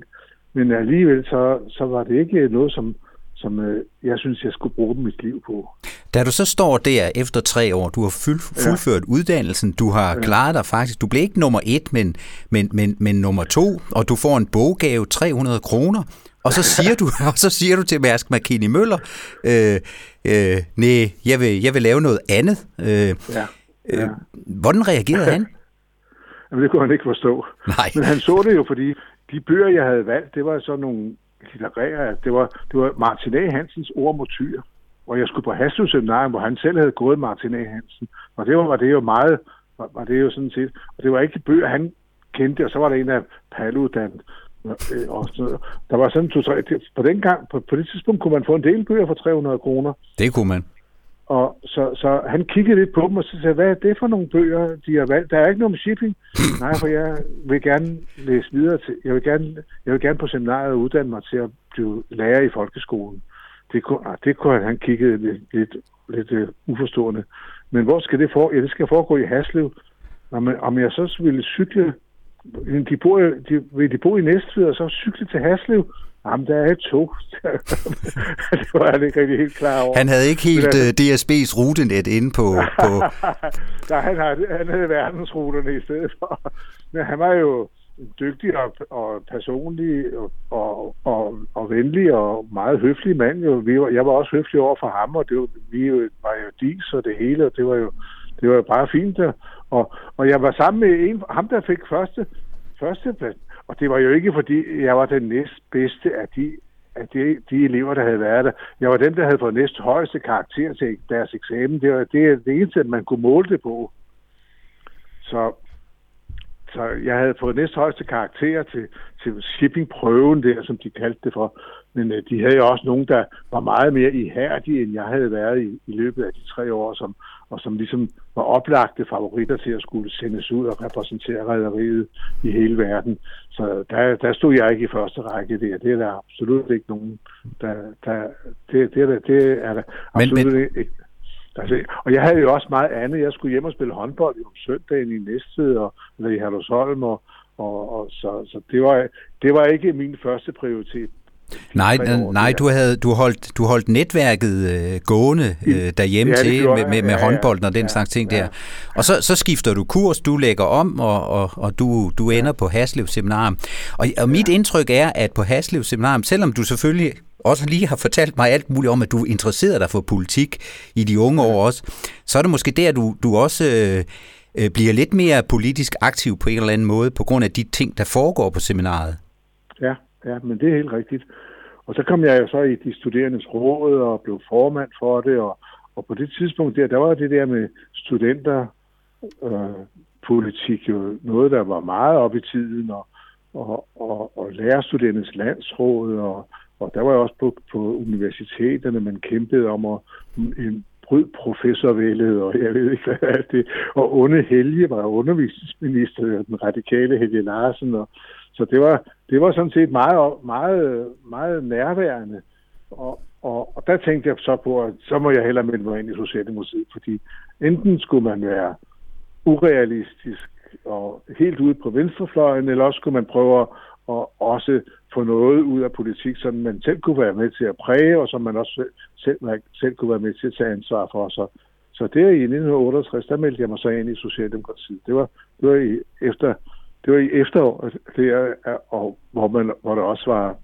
Men alligevel så, så var det ikke noget, som, som øh, jeg synes, jeg skulle bruge mit liv på. Da du så står der efter tre år, du har fuld, fuldført ja. uddannelsen, du har ja. klaret dig faktisk, du blev ikke nummer et, men, men, men, men nummer to, og du får en boggave, 300 kroner, og så siger du, [laughs] og så siger du til Mærsk McKinney Møller, øh, øh, nej, jeg vil, jeg vil lave noget andet. Øh, ja. Ja. Øh, hvordan reagerede han? [laughs] Jamen, det kunne han ikke forstå. Nej. Men han så det jo, fordi de bøger, jeg havde valgt, det var sådan nogle litterære, det var, det var Martin A. Hansens ord motyr, hvor jeg skulle på Haslev Seminarium, hvor han selv havde gået Martin A. Hansen. Og det var, var det jo meget, var, var det jo sådan set, og det var ikke de bøger, han kendte, og så var der en af Paludan, øh, og så, der var sådan to, tre, på den gang, på, på det tidspunkt kunne man få en del bøger for 300 kroner. Det kunne man. Og så, så han kiggede lidt på dem, og så sagde, hvad er det for nogle bøger, de har valgt? Der er ikke noget med shipping. [laughs] Nej, for jeg vil gerne læse videre til, jeg vil gerne, jeg vil gerne på seminariet uddanne mig til at blive lærer i folkeskolen. Det kunne, ah, det kunne han, han kiggede lidt, lidt, lidt uh, uforstående. Men hvor skal det foregå? Ja, det skal foregå i Haslev. Om, om jeg så ville cykle, de bor, de, vil de bo i Næstved, og så cykle til Haslev, Jamen, der er et tog. [laughs] det var han ikke rigtig helt klar over. Han havde ikke helt uh, øh, DSB's rutenet inde på... på... [laughs] Nej, han havde, han havde verdensruterne i stedet for. Men han var jo dygtig og, og personlig og, og, og, og venlig og meget høflig mand. Jo. Vi var, jeg var også høflig over for ham, og det var, vi var jo dis og det hele, og det var jo, det var jo bare fint. Og, og jeg var sammen med en, ham, der fik første, første plads. Og det var jo ikke, fordi jeg var den næstbedste af de, af de, de elever, der havde været der. Jeg var den, der havde fået næst højeste karakter til deres eksamen. Det var det, det eneste, man kunne måle det på. Så, så jeg havde fået næst højeste karakter til, til shippingprøven der, som de kaldte det for. Men øh, de havde jo også nogen, der var meget mere ihærdige, end jeg havde været i, i løbet af de tre år, som, og som ligesom var oplagte favoritter til at skulle sendes ud og repræsentere rædderiet i hele verden. Så der, der stod jeg ikke i første række der. Det er der absolut ikke nogen, der... der det, det, er der, det er der absolut men, men... ikke. Altså, og jeg havde jo også meget andet. Jeg skulle hjem og spille håndbold om søndagen i Næstved og, eller i Herlevsholm, og, og, og så, så det, var, det var ikke min første prioritet. Nej, nej du, havde, du, holdt, du holdt netværket øh, gående øh, derhjemme ja, til med, med, med ja, håndbolden og den ja, slags ting ja. der. Og så, så skifter du kurs, du lægger om, og, og, og du, du ender på Haslev Seminarium. Og, og mit ja. indtryk er, at på Haslev Seminarium, selvom du selvfølgelig også lige har fortalt mig alt muligt om, at du interesserer dig for politik i de unge år også, så er det måske der, du, du også øh, øh, bliver lidt mere politisk aktiv på en eller anden måde, på grund af de ting, der foregår på seminaret. Ja, ja, men det er helt rigtigt. Og så kom jeg jo så i de studerendes råd og blev formand for det, og, og på det tidspunkt der, der var det der med studenter, øh, politik jo noget, der var meget op i tiden, og, og, og, og lærerstudenternes landsråd, og, og der var også på, på universiteterne, man kæmpede om at en bryd professorvældet, og jeg ved ikke, hvad det. Og Onde Helge var undervisningsminister, den radikale Helge Larsen, og så det var, det var sådan set meget, meget, meget nærværende. Og, og, og der tænkte jeg så på, at så må jeg hellere melde mig ind i Socialdemokratiet, fordi enten skulle man være urealistisk og helt ude på venstrefløjen, eller også skulle man prøve at også få noget ud af politik, som man selv kunne være med til at præge, og som man også selv, selv kunne være med til at tage ansvar for. Så, så der i 1968, der meldte jeg mig så ind i Socialdemokratiet. Det var, det var i, efter det var i efteråret, der, og hvor, man, hvor der også var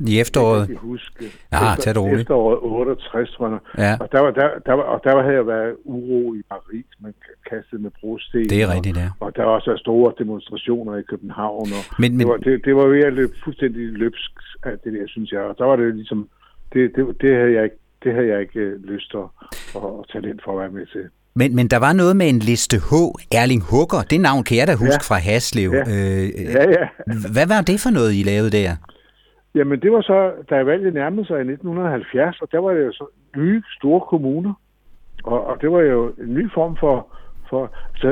i efteråret? Jeg huske. Ja, efter, tag det roligt. Efteråret 68, tror jeg. Ja. Og der, var, der, der, var, og der havde jeg været uro i Paris, man kastede med brosten. Det er rigtigt, ja. Og, og der var også store demonstrationer i København. Og men, men... Det, var, det, det var ved at løbe fuldstændig løbsk af det der, synes jeg. Og der var det ligesom, det, det, det havde jeg ikke det havde jeg ikke øh, lyst til at, at tage ind for at være med til. Men, men der var noget med en liste H, Erling Hugger. Det navn kan jeg da huske ja. fra Haslev. Ja. Øh, ja, ja. Hvad var det for noget, I lavede der? Jamen det var så, da valget nærmede sig i 1970, og der var det jo så nye store kommuner. Og, og det var jo en ny form for... for så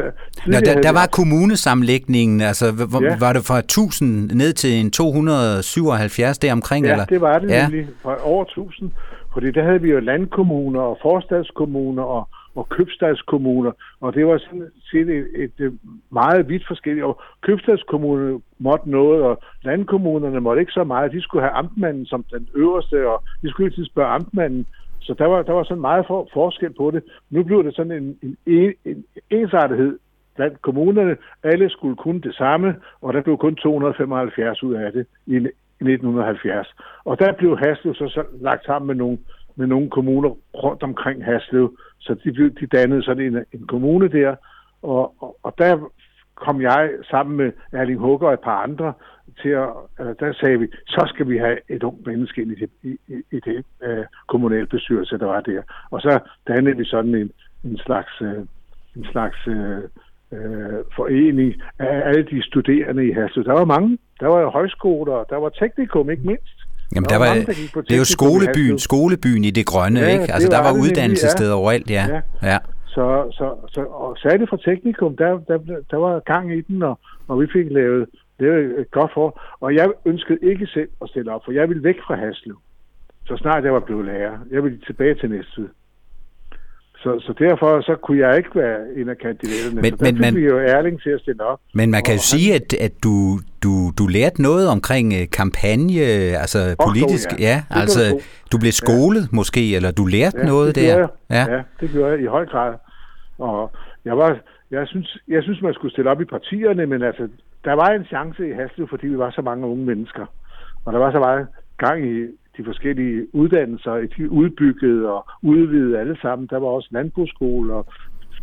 Nå, der, der var kommunesamlægningen, altså ja. var det fra 1000 ned til en 277 der omkring? Ja, eller? det var det ja. nemlig, fra over 1000. Fordi der havde vi jo landkommuner og forstadskommuner og og købstadskommuner, og det var sådan set et, et, øh, meget vidt forskelligt. Og købstadskommunerne måtte noget, og landkommunerne måtte ikke så meget. De skulle have amtmanden som den øverste, og de skulle altid spørge amtmanden. Så der var, der var sådan meget for, forskel på det. Nu blev det sådan en, en, en, en ensartethed blandt kommunerne. Alle skulle kunne det samme, og der blev kun 275 ud af det i 1970. Og der blev Haslev så, så lagt sammen med nogle, med nogle kommuner rundt omkring Haslev, så de, blev, de dannede sådan en, en kommune der, og, og, og der kom jeg sammen med Erling Hugger og et par andre til at, øh, der sagde vi, så skal vi have et ung menneske ind i det, i, i, i øh, kommunale bestyrelse, der var der. Og så dannede vi sådan en, en slags, øh, en slags øh, øh, forening af alle de studerende i Haslev. Der var mange. Der var højskoler, der var teknikum, ikke mindst. Jamen, der, var, mange, der det er jo skolebyen, skolebyen i det grønne, ja, ikke? Altså, der var, var uddannelsessteder ja. overalt, ja. ja. ja. Så, så, så og særligt fra teknikum, der, der, der var gang i den, og, og vi fik lavet, lavet et godt for. Og jeg ønskede ikke selv at stille op, for jeg ville væk fra Haslev, så snart jeg var blevet lærer. Jeg ville tilbage til Næstved. Så, så derfor så kunne jeg ikke være en af kandidaterne. Men, så men, man, vi jo Erling til at stille op. Men man kan jo han, sige, at, at du, du, du lærte noget omkring uh, kampagne, altså politisk. Ja, ja altså du blev skolet ja. måske, eller du lærte ja, noget der. Jeg. Ja. ja, det gjorde jeg i høj grad. Og jeg var, jeg synes, jeg synes, man skulle stille op i partierne, men altså, der var en chance i Haslev, fordi vi var så mange unge mennesker. Og der var så meget gang i, de forskellige uddannelser, de udbyggede og udvidede alle sammen. Der var også landbrugsskoler,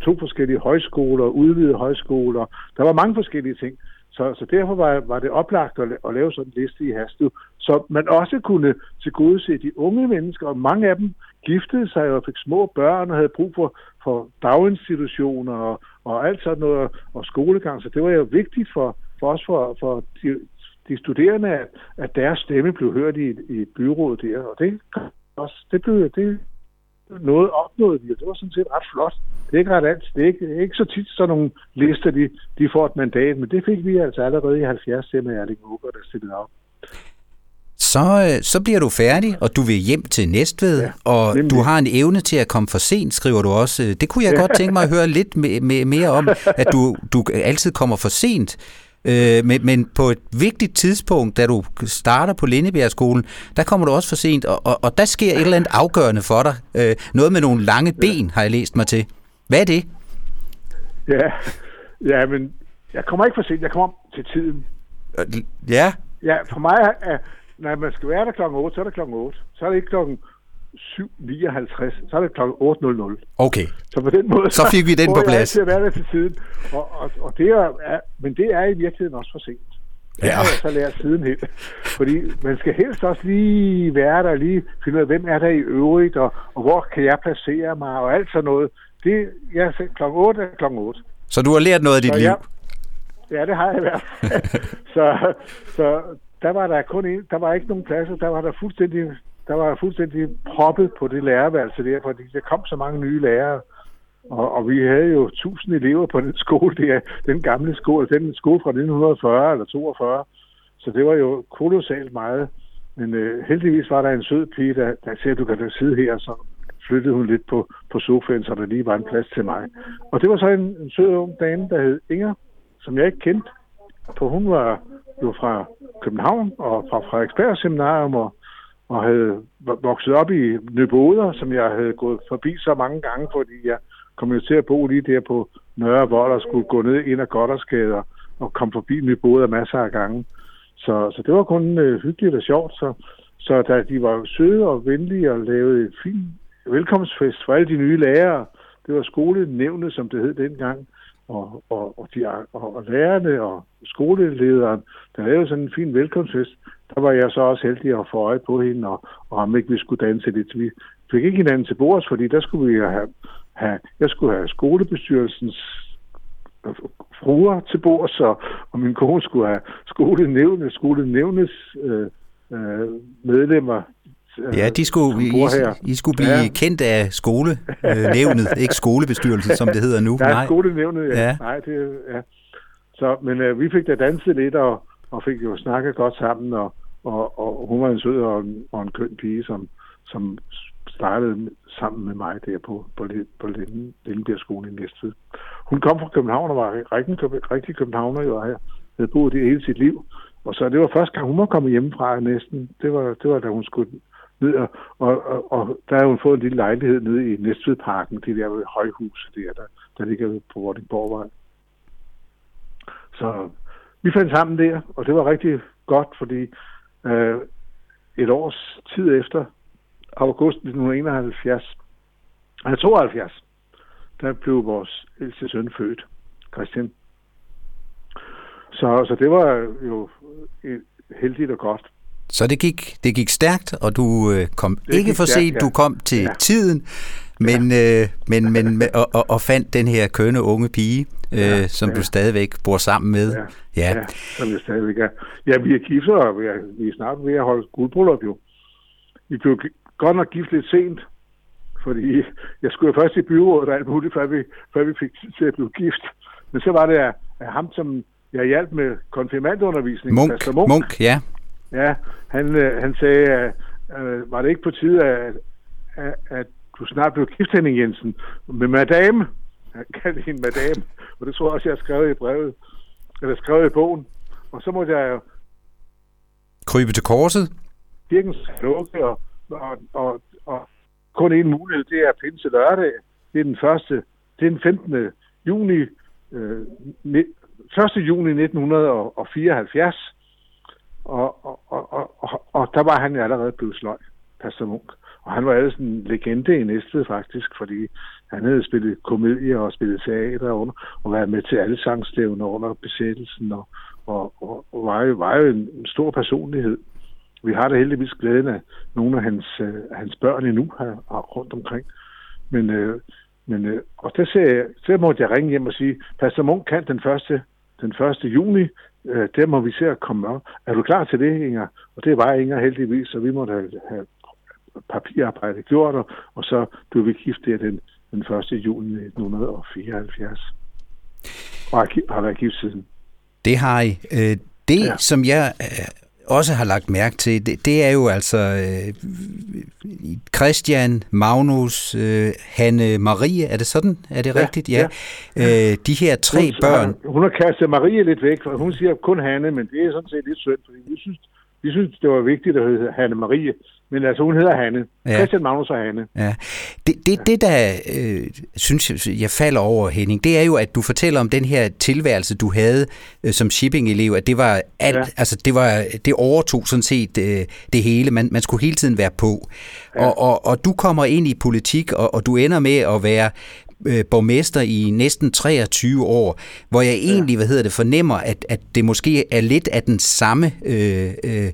to forskellige højskoler, udvidede højskoler. Der var mange forskellige ting. Så, så derfor var, var det oplagt at, at lave sådan en liste i Haslev, så man også kunne tilgodese de unge mennesker, og mange af dem giftede sig og fik små børn og havde brug for, for daginstitutioner og, og alt sådan noget, og skolegang. Så det var jo vigtigt for, for os, for, for de, de studerende, at, at deres stemme blev hørt i, i byrådet der, og det, også, det blev det noget opnået vi, og det var sådan set ret flot. Det er ikke ret alt. Det er ikke, det er ikke så tit sådan nogle lister, de, de får et mandat, men det fik vi altså allerede i 70 til med Erling Uber, der stillede op. Så, øh, så bliver du færdig, og du vil hjem til Næstved, ja, og nemlig. du har en evne til at komme for sent, skriver du også. Det kunne jeg godt tænke mig at høre lidt mere om, at du, du altid kommer for sent. Øh, men, men på et vigtigt tidspunkt, da du starter på Lindebjergskolen, der kommer du også for sent, og, og, og der sker et eller andet afgørende for dig. Øh, noget med nogle lange ben, har jeg læst mig til. Hvad er det? Ja, ja men jeg kommer ikke for sent, jeg kommer til tiden. Øh, ja? Ja, for mig er, når man skal være der klokken 8, så er det klokken 8. Så er det ikke klokken 7.59, så er det kl. 8.00. Okay. Så på den måde, så fik vi den på plads. Så at være til tiden. Og, og, og det er, er, men det er i virkeligheden også for sent. Det ja. har jeg så lært siden helt. Fordi man skal helst også lige være der, lige finde ud af, hvem er der i øvrigt, og, og hvor kan jeg placere mig, og alt sådan noget. Det, ja, kl. 8 er kl. 8. Så du har lært noget af dit så liv? Jeg, ja, det har jeg i hvert fald. [laughs] så, så der var der kun en, der var ikke nogen pladser, der var der fuldstændig der var fuldstændig proppet på det lærerværelse der, fordi der kom så mange nye lærere. Og, og vi havde jo tusind elever på den skole, der, den gamle skole, den skole fra 1940 eller 42. Så det var jo kolossalt meget. Men øh, heldigvis var der en sød pige, der, der sagde, du kan da sidde her, så flyttede hun lidt på, på sofaen, så der lige var en plads til mig. Og det var så en, en sød ung dame, der hed Inger, som jeg ikke kendte. For hun var jo fra København og fra Frederiksberg Seminarium, og og havde vokset op i Nyboder, som jeg havde gået forbi så mange gange, fordi jeg kom jo til at bo lige der på Nørre Vold og skulle gå ned ind ad Goddersgade og komme forbi Nyboder masser af gange. Så, så det var kun øh, hyggeligt og sjovt. Så, så da de var søde og venlige og lavede en fin velkomstfest for alle de nye lærere, det var skolenævnet, som det hed dengang, og, og, og, de, og, og lærerne og skolelederen, der lavede sådan en fin velkomstfest, der var jeg så også heldig at få øje på hende, og, og om ikke vi skulle danse lidt. Vi fik ikke hinanden til bords, fordi der skulle vi have, have jeg skulle have skolebestyrelsens fruer til bords, og, og min kone skulle have skolenævne, skolenævnes øh, øh, medlemmer Ja, de skulle, I, I skulle blive ja. kendt af skolenævnet, [laughs] ikke skolebestyrelsen, som det hedder nu. Ja, Nej. skolenævnet, ja. ja. Nej, det, ja. Så, men øh, vi fik da danset lidt, og, og fik jo snakket godt sammen, og, og, og hun var en sød og en, og en køn pige, som, som startede sammen med mig der på, på, på Lindenbjergskolen i Næstved. Hun kom fra København og var rigtig, rigtig københavner, jo, og havde boet det hele sit liv. Og så det var første gang, hun var kommet hjemmefra næsten. Det var, det var da hun skulle ned, og, og, og, og der har hun fået en lille lejlighed nede i Næstvedparken, det der højhus der, der, der ligger på Vordingborgvej. Så vi fandt sammen der, og det var rigtig godt, fordi øh, et års tid efter, august 1971, eller 72, der blev vores ældste søn født, Christian. Så, så det var jo øh, heldigt og godt. Så det gik, det gik stærkt, og du øh, kom det ikke for sent, ja. du kom til ja. tiden, men, ja. øh, men, men og, og, og fandt den her kønne unge pige, øh, ja, som ja. du stadigvæk bor sammen med. Ja, ja. ja som jeg stadigvæk er. Ja, vi er gift, og vi er, vi er snart ved at holde guldbryllup jo. Vi blev godt nok gift lidt sent, fordi jeg skulle først i byrådet og alt muligt, før vi, før vi fik tid til at blive gift. Men så var det at ham, som jeg hjalp med konfirmandundervisning. Munk, Munk. Munk, ja. Ja, han, øh, han sagde, at øh, var det ikke på tide, at, at, at du snart blev gift, Henning Jensen, med madame. Han kaldte hende madame, og det tror jeg også, jeg har skrevet i brevet, eller skrevet i bogen. Og så måtte jeg jo... Krybe til korset? Kirken lukke, og, og, og, og kun en mulighed, det er pinse lørdag. Det er den første, det er den 15. juni, øh, 1. juni 1974. Og, og, og, og, og der var han allerede blevet sløj, Pastor Munk. Og han var altså en legende i Næstved faktisk, fordi han havde spillet komedier og spillet teater under, og været med til alle sangstævner under besættelsen, og, og, og, og var, jo, var jo en, en stor personlighed. Vi har da heldigvis glæden af nogle af hans, øh, hans børn endnu her rundt omkring. Men, øh, men øh, og der, ser jeg, der måtte jeg ringe hjem og sige, Pastor Munk kan den første, den 1. juni, øh, der må vi se at komme op. Er du klar til det, Inger? Og det var Inger heldigvis, så vi måtte have, have papirarbejde gjort, og, og så blev vi gift der den, den 1. juni 1974. Og har, har været gift siden. Det har I. Øh, det, ja. som jeg øh, også har lagt mærke til, det, det er jo altså øh, Christian, Magnus, øh, Hanne, Marie, er det sådan? Er det ja, rigtigt? Ja. ja. Øh, de her tre hun, børn... Hun har kastet Marie lidt væk, for hun siger kun Hanne, men det er sådan set lidt synd, fordi vi synes, vi synes, det var vigtigt at hedde Hanne Marie. Men altså, hun hedder Hanne. Ja. Christian Magnus og Hanne. Ja. Det, det, det der øh, synes jeg, jeg falder over, Henning, det er jo, at du fortæller om den her tilværelse, du havde øh, som shipping-elev, at det var alt, ja. altså det var, det overtog sådan set øh, det hele. Man, man skulle hele tiden være på. Ja. Og, og, og du kommer ind i politik, og, og du ender med at være øh, borgmester i næsten 23 år, hvor jeg egentlig, ja. hvad hedder det, fornemmer, at, at det måske er lidt af den samme øh, øh,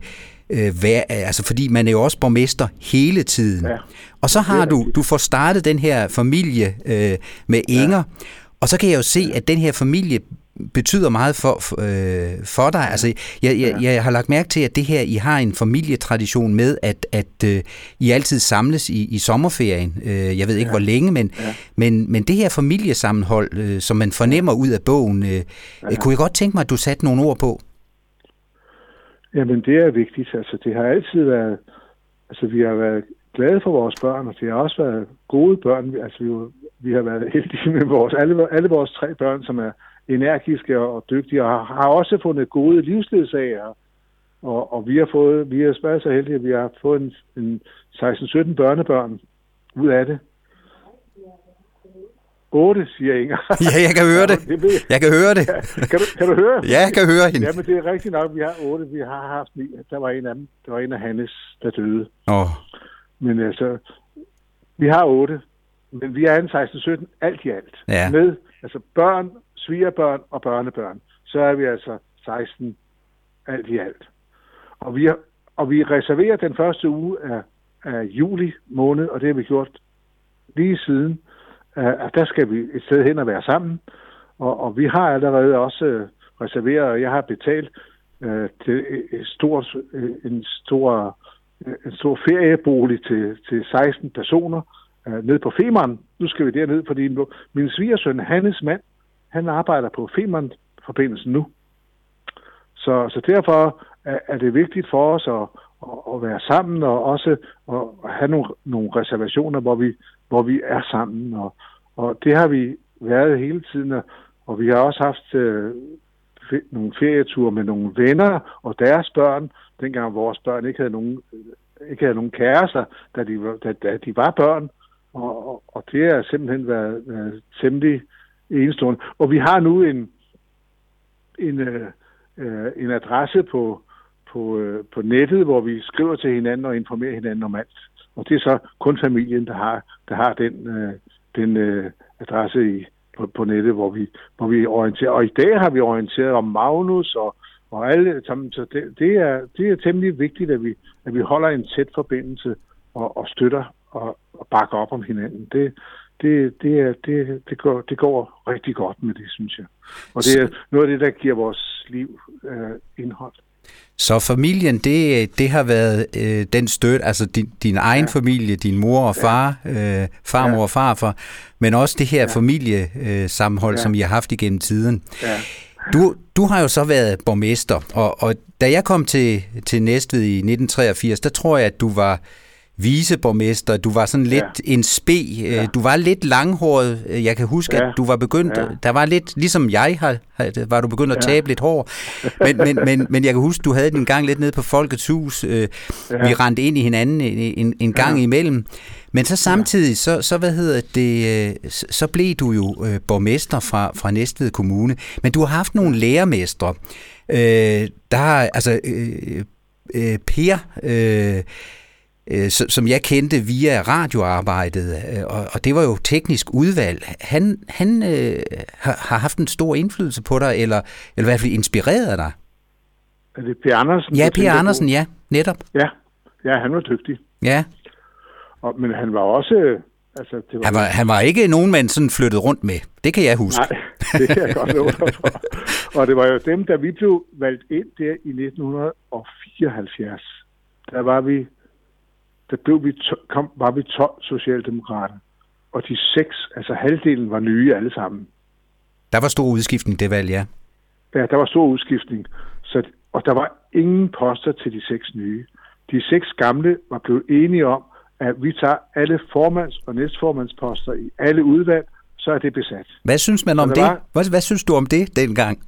øh, vær, altså fordi man er jo også borgmester hele tiden. Ja. Og så har du, du får startet den her familie øh, med Inger, ja. og så kan jeg jo se, at den her familie betyder meget for, for, øh, for dig. Altså, jeg, jeg, jeg har lagt mærke til, at det her, I har en familietradition med, at, at øh, I altid samles i, i sommerferien. Øh, jeg ved ikke, ja. hvor længe, men, ja. men, men det her familiesammenhold, øh, som man fornemmer ud af bogen, øh, ja. kunne jeg godt tænke mig, at du satte nogle ord på. Jamen, det er vigtigt. Altså, det har altid været... Altså, vi har været glade for vores børn, og det har også været gode børn. Altså, vi, vi har været heldige med vores, alle, alle vores tre børn, som er energiske og dygtige, og har, har også fundet gode livsledsager. Og, og vi har fået, vi har været så heldige, at vi har fået en, en 16-17 børnebørn ud af det. 8, siger Inger. [laughs] ja, jeg kan høre det. Jeg kan høre det. kan, du, kan du høre? Ja, jeg kan høre hende. Ja, men det er rigtigt nok. Vi har 8. Vi har haft ni. Der var en af dem. Der var en af Hannes, der døde. Åh. Oh. Men altså, vi har 8. Men vi er en 16-17 alt i alt. Ja. Med altså børn, svigerbørn og børnebørn. Så er vi altså 16 alt i alt. Og vi, har, og vi reserverer den første uge af, af juli måned, og det har vi gjort lige siden Øh, at der skal vi et sted hen og være sammen. Og, og vi har allerede også øh, reserveret, og jeg har betalt øh, til et stort, øh, en, stor, en stor feriebolig til, til 16 personer øh, ned på Femern. Nu skal vi derned, fordi min svigersøn, Hannes mand, han arbejder på Femern-forbindelsen nu. Så, så derfor er, er det vigtigt for os at, at, at være sammen, og også at have nogle, nogle reservationer, hvor vi, hvor vi er sammen. Og, og det har vi været hele tiden, og, og vi har også haft øh, nogle ferieture med nogle venner og deres børn, dengang vores børn ikke havde nogen, øh, ikke havde nogen kærester, da de, da, da de var børn. Og, og, og det har simpelthen været, været temmelig enestående. Og vi har nu en, en, øh, øh, en adresse på, på, øh, på nettet, hvor vi skriver til hinanden og informerer hinanden om alt. Og det er så kun familien, der har, der har den, øh, den øh, adresse i, på, på nettet, hvor vi, hvor vi orienterer. Og i dag har vi orienteret om Magnus og, og alle sammen. Så det, det, er, det er temmelig vigtigt, at vi, at vi holder en tæt forbindelse og, og støtter og, og bakker op om hinanden. Det, det, det, er, det, det, går, det går rigtig godt med det, synes jeg. Og det er noget af det, der giver vores liv øh, indhold. Så familien, det, det har været øh, den støtte, altså din, din egen ja. familie, din mor og far, øh, farmor ja. og farfar, men også det her ja. familiesammenhold, ja. som I har haft igennem tiden. Ja. Du, du har jo så været borgmester, og, og da jeg kom til, til Næstved i 1983, der tror jeg, at du var viceborgmester, du var sådan lidt ja. en spe, ja. du var lidt langhåret, jeg kan huske, ja. at du var begyndt, ja. der var lidt, ligesom jeg har, var du begyndt at tabe ja. lidt hår, men, men, men, men jeg kan huske, du havde din gang lidt nede på Folkets Hus, ja. vi rendte ind i hinanden en, en gang ja. imellem, men så samtidig, så, så hvad hedder det, så blev du jo borgmester fra, fra Næstved Kommune, men du har haft nogle lærermestre, øh, der altså, øh, øh, Per, øh, øh, som jeg kendte via radioarbejdet, øh, og, og det var jo teknisk udvalg. Han, han øh, har, har haft en stor indflydelse på dig, eller, eller i hvert fald inspireret dig. Er det Per Andersen? Ja, Per Andersen, på? ja, netop. Ja. ja, han var dygtig. Ja. Og, men han var også... Altså, det var han, var, han var ikke nogen, man sådan flyttede rundt med. Det kan jeg huske. Nej, det kan jeg godt love for. Og det var jo dem, da vi blev valgt ind der i 1974. Der var vi der blev vi to, kom, var vi 12 socialdemokrater, og de seks, altså halvdelen, var nye alle sammen. Der var stor udskiftning det valg, ja. Ja, der var stor udskiftning. Så, og der var ingen poster til de seks nye. De seks gamle var blevet enige om, at vi tager alle formands- og næstformandsposter i alle udvalg, så er det besat. Hvad synes man om det? Var... Hvad, hvad synes du om det dengang?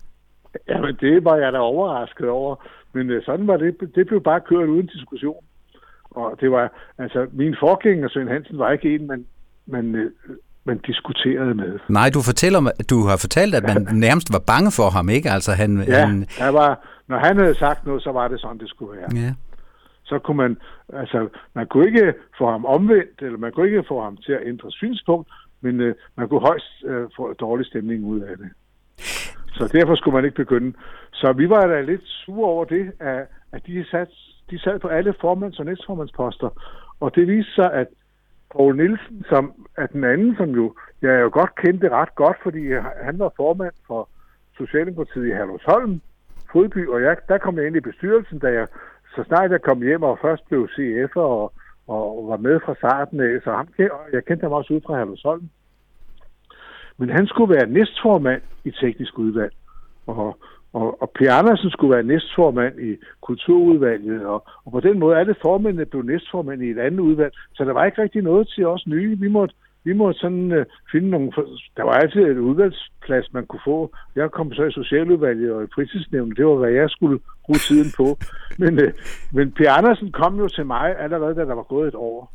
Jamen, det var jeg da overrasket over. Men uh, sådan var det. Det blev bare kørt uden diskussion. Og det var, altså, min forgænger, Søren Hansen, var ikke en, man, man, øh, man diskuterede med. Nej, du, fortæller, du har fortalt, at man [laughs] nærmest var bange for ham, ikke? Altså, han, ja, han... Der var, når han havde sagt noget, så var det sådan, det skulle være. Ja. Så kunne man, altså, man kunne ikke få ham omvendt, eller man kunne ikke få ham til at ændre synspunkt, men øh, man kunne højst øh, få dårlig stemning ud af det. Så derfor skulle man ikke begynde. Så vi var da lidt sure over det, at, at de sat de sad på alle formands- og næstformandsposter. Og det viste sig, at Poul Nielsen, som er den anden, som jo jeg jo godt kendte ret godt, fordi han var formand for Socialdemokratiet i Herlevsholm, Fodby, og jeg, der kom jeg ind i bestyrelsen, da jeg, så snart jeg kom hjem og først blev CF'er og, og var med fra starten af, så ham, jeg kendte ham også ud fra Herlevsholm. Men han skulle være næstformand i teknisk udvalg. Og, og, og Per Andersen skulle være næstformand i kulturudvalget, og, og på den måde alle formændene blev næstformand i et andet udvalg, så der var ikke rigtig noget til os nye. Vi måtte, vi måtte sådan øh, finde nogle... Der var altid et udvalgsplads, man kunne få. Jeg kom så i socialudvalget og i fritidsnævnet. Det var, hvad jeg skulle bruge tiden på. Men, øh, men Per Andersen kom jo til mig allerede, da der var gået et år,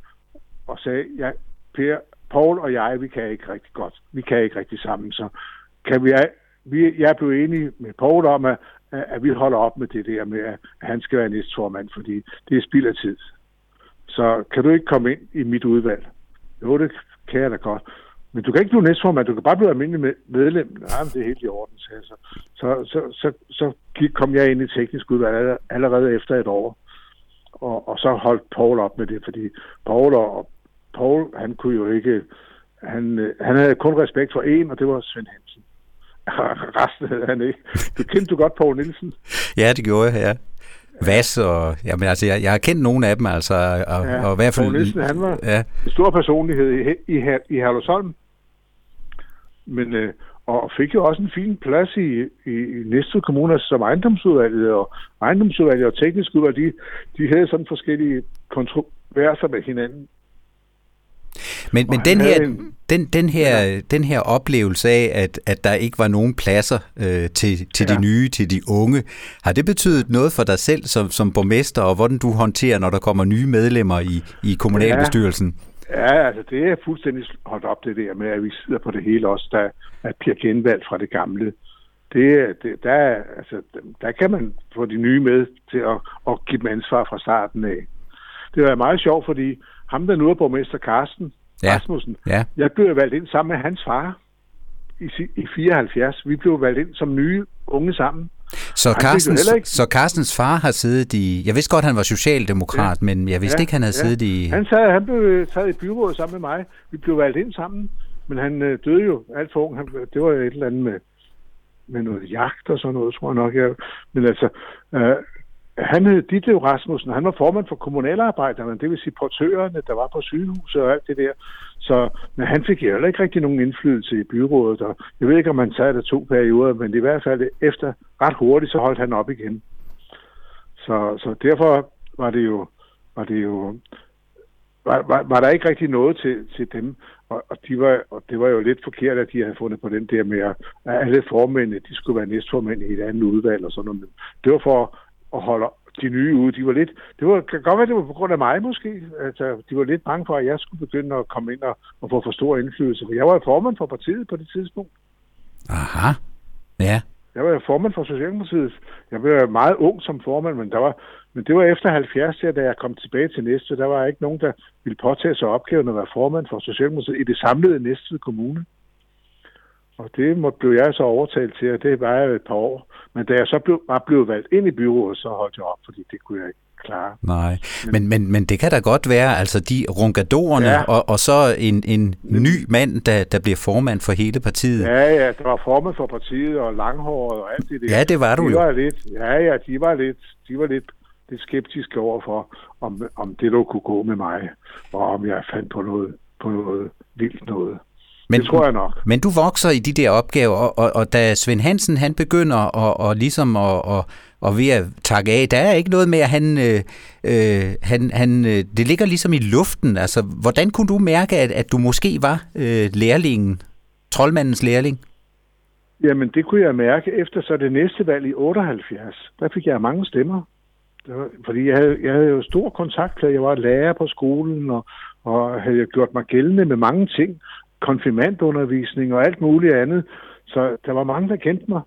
og sagde, ja, Per, Paul og jeg, vi kan ikke rigtig godt. Vi kan ikke rigtig sammen, så kan vi vi, jeg blev enig med Poul om, at, at vi holder op med det der med, at han skal være næstformand, fordi det er spild af tid. Så kan du ikke komme ind i mit udvalg? Jo, det kan jeg da godt. Men du kan ikke blive næstformand, du kan bare blive almindelig medlem. Nej, men det er helt i orden, sagde så. Så, så, så, så kom jeg ind i teknisk udvalg allerede efter et år. Og, og så holdt Paul op med det, fordi Paul og Paul, han kunne jo ikke, han, øh, han havde kun respekt for en, og det var Svend Hansen. [laughs] Resten havde han ikke. Du kendte du godt Poul Nielsen? Ja, det gjorde jeg, ja. Vas og... Jamen, altså, jeg, jeg har kendt nogle af dem, altså... Og, ja, og i hvert fald, Poul Nielsen, han var ja. en stor personlighed i, i, i Herlufsholm. Men, øh, og fik jo også en fin plads i, i, i næste kommune som ejendomsudvalget, og ejendomsudvalget og teknisk udvalg, de, de havde sådan forskellige kontroverser med hinanden. Men, men den, her, en, den, den, her, ja. den her oplevelse af, at, at der ikke var nogen pladser øh, til, til ja. de nye, til de unge, har det betydet noget for dig selv som, som borgmester, og hvordan du håndterer, når der kommer nye medlemmer i, i kommunalbestyrelsen? Ja. Ja, altså det er fuldstændig holdt op det der med, at vi sidder på det hele også, der er bliver genvalgt fra det gamle. Det, det, der, altså, der kan man få de nye med til at, at give dem ansvar fra starten af. Det var meget sjovt, fordi ham, der nu er borgmester Karsten ja. Rasmussen, ja. jeg blev valgt ind sammen med hans far i, i 74. Vi blev valgt ind som nye unge sammen. Så, Carstens, ikke... så Carstens far har siddet i... Jeg vidste godt, han var socialdemokrat, ja. men jeg vidste ja. ikke, han havde ja. siddet i... Han, sad, han blev taget i byrådet sammen med mig. Vi blev valgt ind sammen, men han øh, døde jo alt for ung. Han, det var et eller andet med, med noget jagt og sådan noget, tror jeg nok. Jeg, men altså, øh, han hed Ditlev Rasmussen, han var formand for kommunalarbejderne, det vil sige portørerne, der var på sygehuset og alt det der. Så men han fik heller ikke rigtig nogen indflydelse i byrådet, og jeg ved ikke, om han sad der to perioder, men i hvert fald efter ret hurtigt, så holdt han op igen. Så, så derfor var det jo, var det jo var, var, var der ikke rigtig noget til, til dem, og, og, de var, og det var jo lidt forkert, at de havde fundet på den der med, at alle formændene, de skulle være næstformænd i et andet udvalg og sådan noget. Det var for og holder de nye ude. De var lidt, det var, kan godt være, det var på grund af mig måske. Altså, de var lidt bange for, at jeg skulle begynde at komme ind og, og få for stor indflydelse. For jeg var formand for partiet på det tidspunkt. Aha, ja. Jeg var formand for Socialdemokratiet. Jeg var meget ung som formand, men, der var, men det var efter 70, da jeg kom tilbage til Næste. Der var ikke nogen, der ville påtage sig opgaven at være formand for Socialdemokratiet i det samlede Næste Kommune. Og det måtte, blev jeg så overtalt til, og det var jeg et par år. Men da jeg så blev, var blevet valgt ind i byrådet, så holdt jeg op, fordi det kunne jeg ikke klare. Nej, men, men, men det kan da godt være, altså de runkadorerne, ja. og, og så en, en ny mand, der, der bliver formand for hele partiet. Ja, ja, der var formand for partiet, og langhåret og alt det der. Ja, det var du de jo. Var lidt, ja, ja, de var lidt, de var lidt, lidt skeptiske overfor, om, om det, der kunne gå med mig, og om jeg fandt på noget, på noget vildt noget. Men, det tror jeg nok. Men du vokser i de der opgaver, og, og, og da Svend Hansen han begynder at, og ligesom at, og, og ved at takke af, der er ikke noget med, at han, øh, øh han, han, øh, det ligger ligesom i luften. Altså, hvordan kunne du mærke, at, at du måske var øh, lærlingen, troldmandens lærling? Jamen, det kunne jeg mærke efter så det næste valg i 78. Der fik jeg mange stemmer. Det var, fordi jeg havde, jeg havde jo stor kontakt. Jeg var lærer på skolen, og, og havde gjort mig gældende med mange ting konfirmandundervisning og alt muligt andet. Så der var mange, der kendte mig.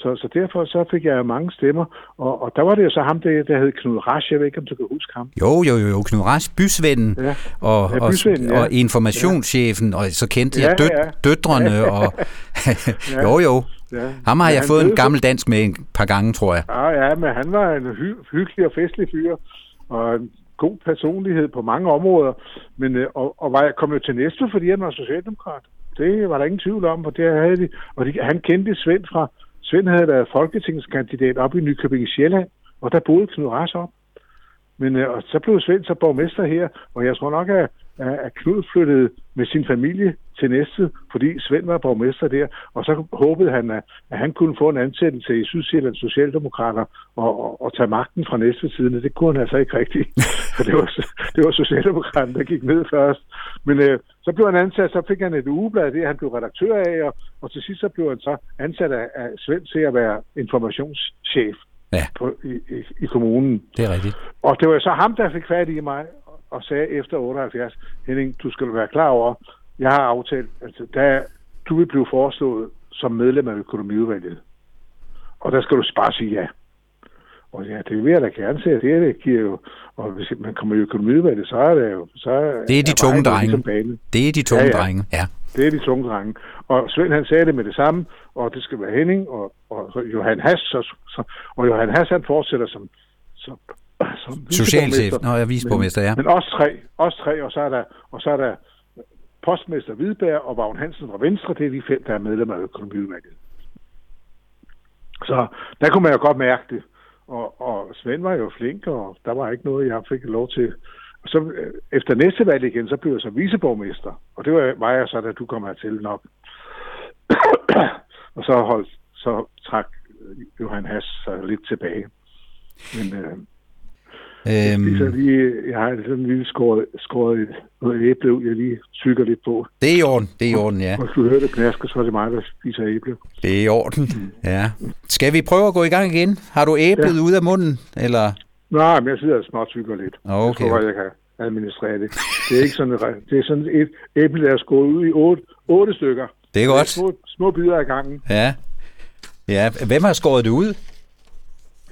Så, så derfor så fik jeg mange stemmer. Og, og der var det jo så ham, der, der hed Knud Rasch. Jeg ved ikke, om du kan huske ham. Jo, jo, jo. Knud Rasch, bysvennen ja. Og, ja, bysvennen, og, ja. og informationschefen. Ja. Og så kendte jeg dø, ja. døtrene. og [laughs] ja. Jo, jo. Ja. Ham har ja, jeg fået en gammel dansk med en par gange, tror jeg. Ja, ja, men han var en hy- hyggelig og festlig fyr. Og god personlighed på mange områder, men, øh, og, og var, jeg kom jo til næste, fordi han var socialdemokrat. Det var der ingen tvivl om, og det havde de. Og de, han kendte Svend fra, Svend havde været folketingskandidat op i Nykøbing Sjælland, og der boede Knud Ras op. Men øh, og så blev Svend så borgmester her, og jeg tror nok, at, at Knud flyttede med sin familie til næste, fordi Svend var borgmester der, og så håbede han, at, at han kunne få en ansættelse i Sydsjællands Socialdemokrater og, og, og tage magten fra næste side. Det kunne han altså ikke rigtigt, [laughs] for det var, det var Socialdemokraten, der gik ned først. Men øh, så blev han ansat, så fik han et ugeblad, det han blev redaktør af, og, og til sidst så blev han så ansat af, af Svend til at være informationschef ja. på, i, i, i kommunen. Det er rigtigt. Og det var så ham, der fik fat i mig og sagde efter 78, Henning, du skal være klar over, jeg har aftalt, altså der, du vil blive foreslået som medlem af økonomiudvalget. Og der skal du bare sige ja. Og ja, det vil jeg da gerne se, det, det giver jo, og hvis man kommer i økonomiudvalget, så er det jo... Så er, det er de tunge drenge. Ligesom det er de tunge ja, ja. drenge, ja. Det er de tunge drenge. Og Svend han sagde det med det samme, og det skal være Henning, og, og Johan Hass, så, så, og Johan Hass han fortsætter som, som, som Socialchef, nå, jeg er viceborgmester, ja. Men, men også tre, også tre, og så er der, og så er der postmester Hvidberg og Vagn Hansen fra Venstre, det er de fem, der er medlemmer af økonomiudvalget. Så der kunne man jo godt mærke det. Og, og Svend var jo flink, og der var ikke noget, jeg fik lov til. Og så øh, efter næste valg igen, så blev jeg så viceborgmester. Og det var, var jeg så, da du kom hertil nok. og så, holdt, så trak Johan Hass sig lidt tilbage. Men øh, Øhm, så lige, jeg har sådan en lille skåret, skåret noget æble ud, jeg lige tykker lidt på. det er i orden, det er i orden, ja. Og hvis du hører det knaske, så er det mig, der spiser æble. Det er i orden, ja. Skal vi prøve at gå i gang igen? Har du æblet ja. ud af munden, eller? Nej, men jeg sidder og småtykker lidt. Okay. Jeg tror, jeg kan administrere det. Det er ikke sådan, et- det er sådan et æble, der er skåret ud i otte, otte stykker. Det er godt. Små, små bidder af gangen. Ja. Ja, hvem har skåret det ud?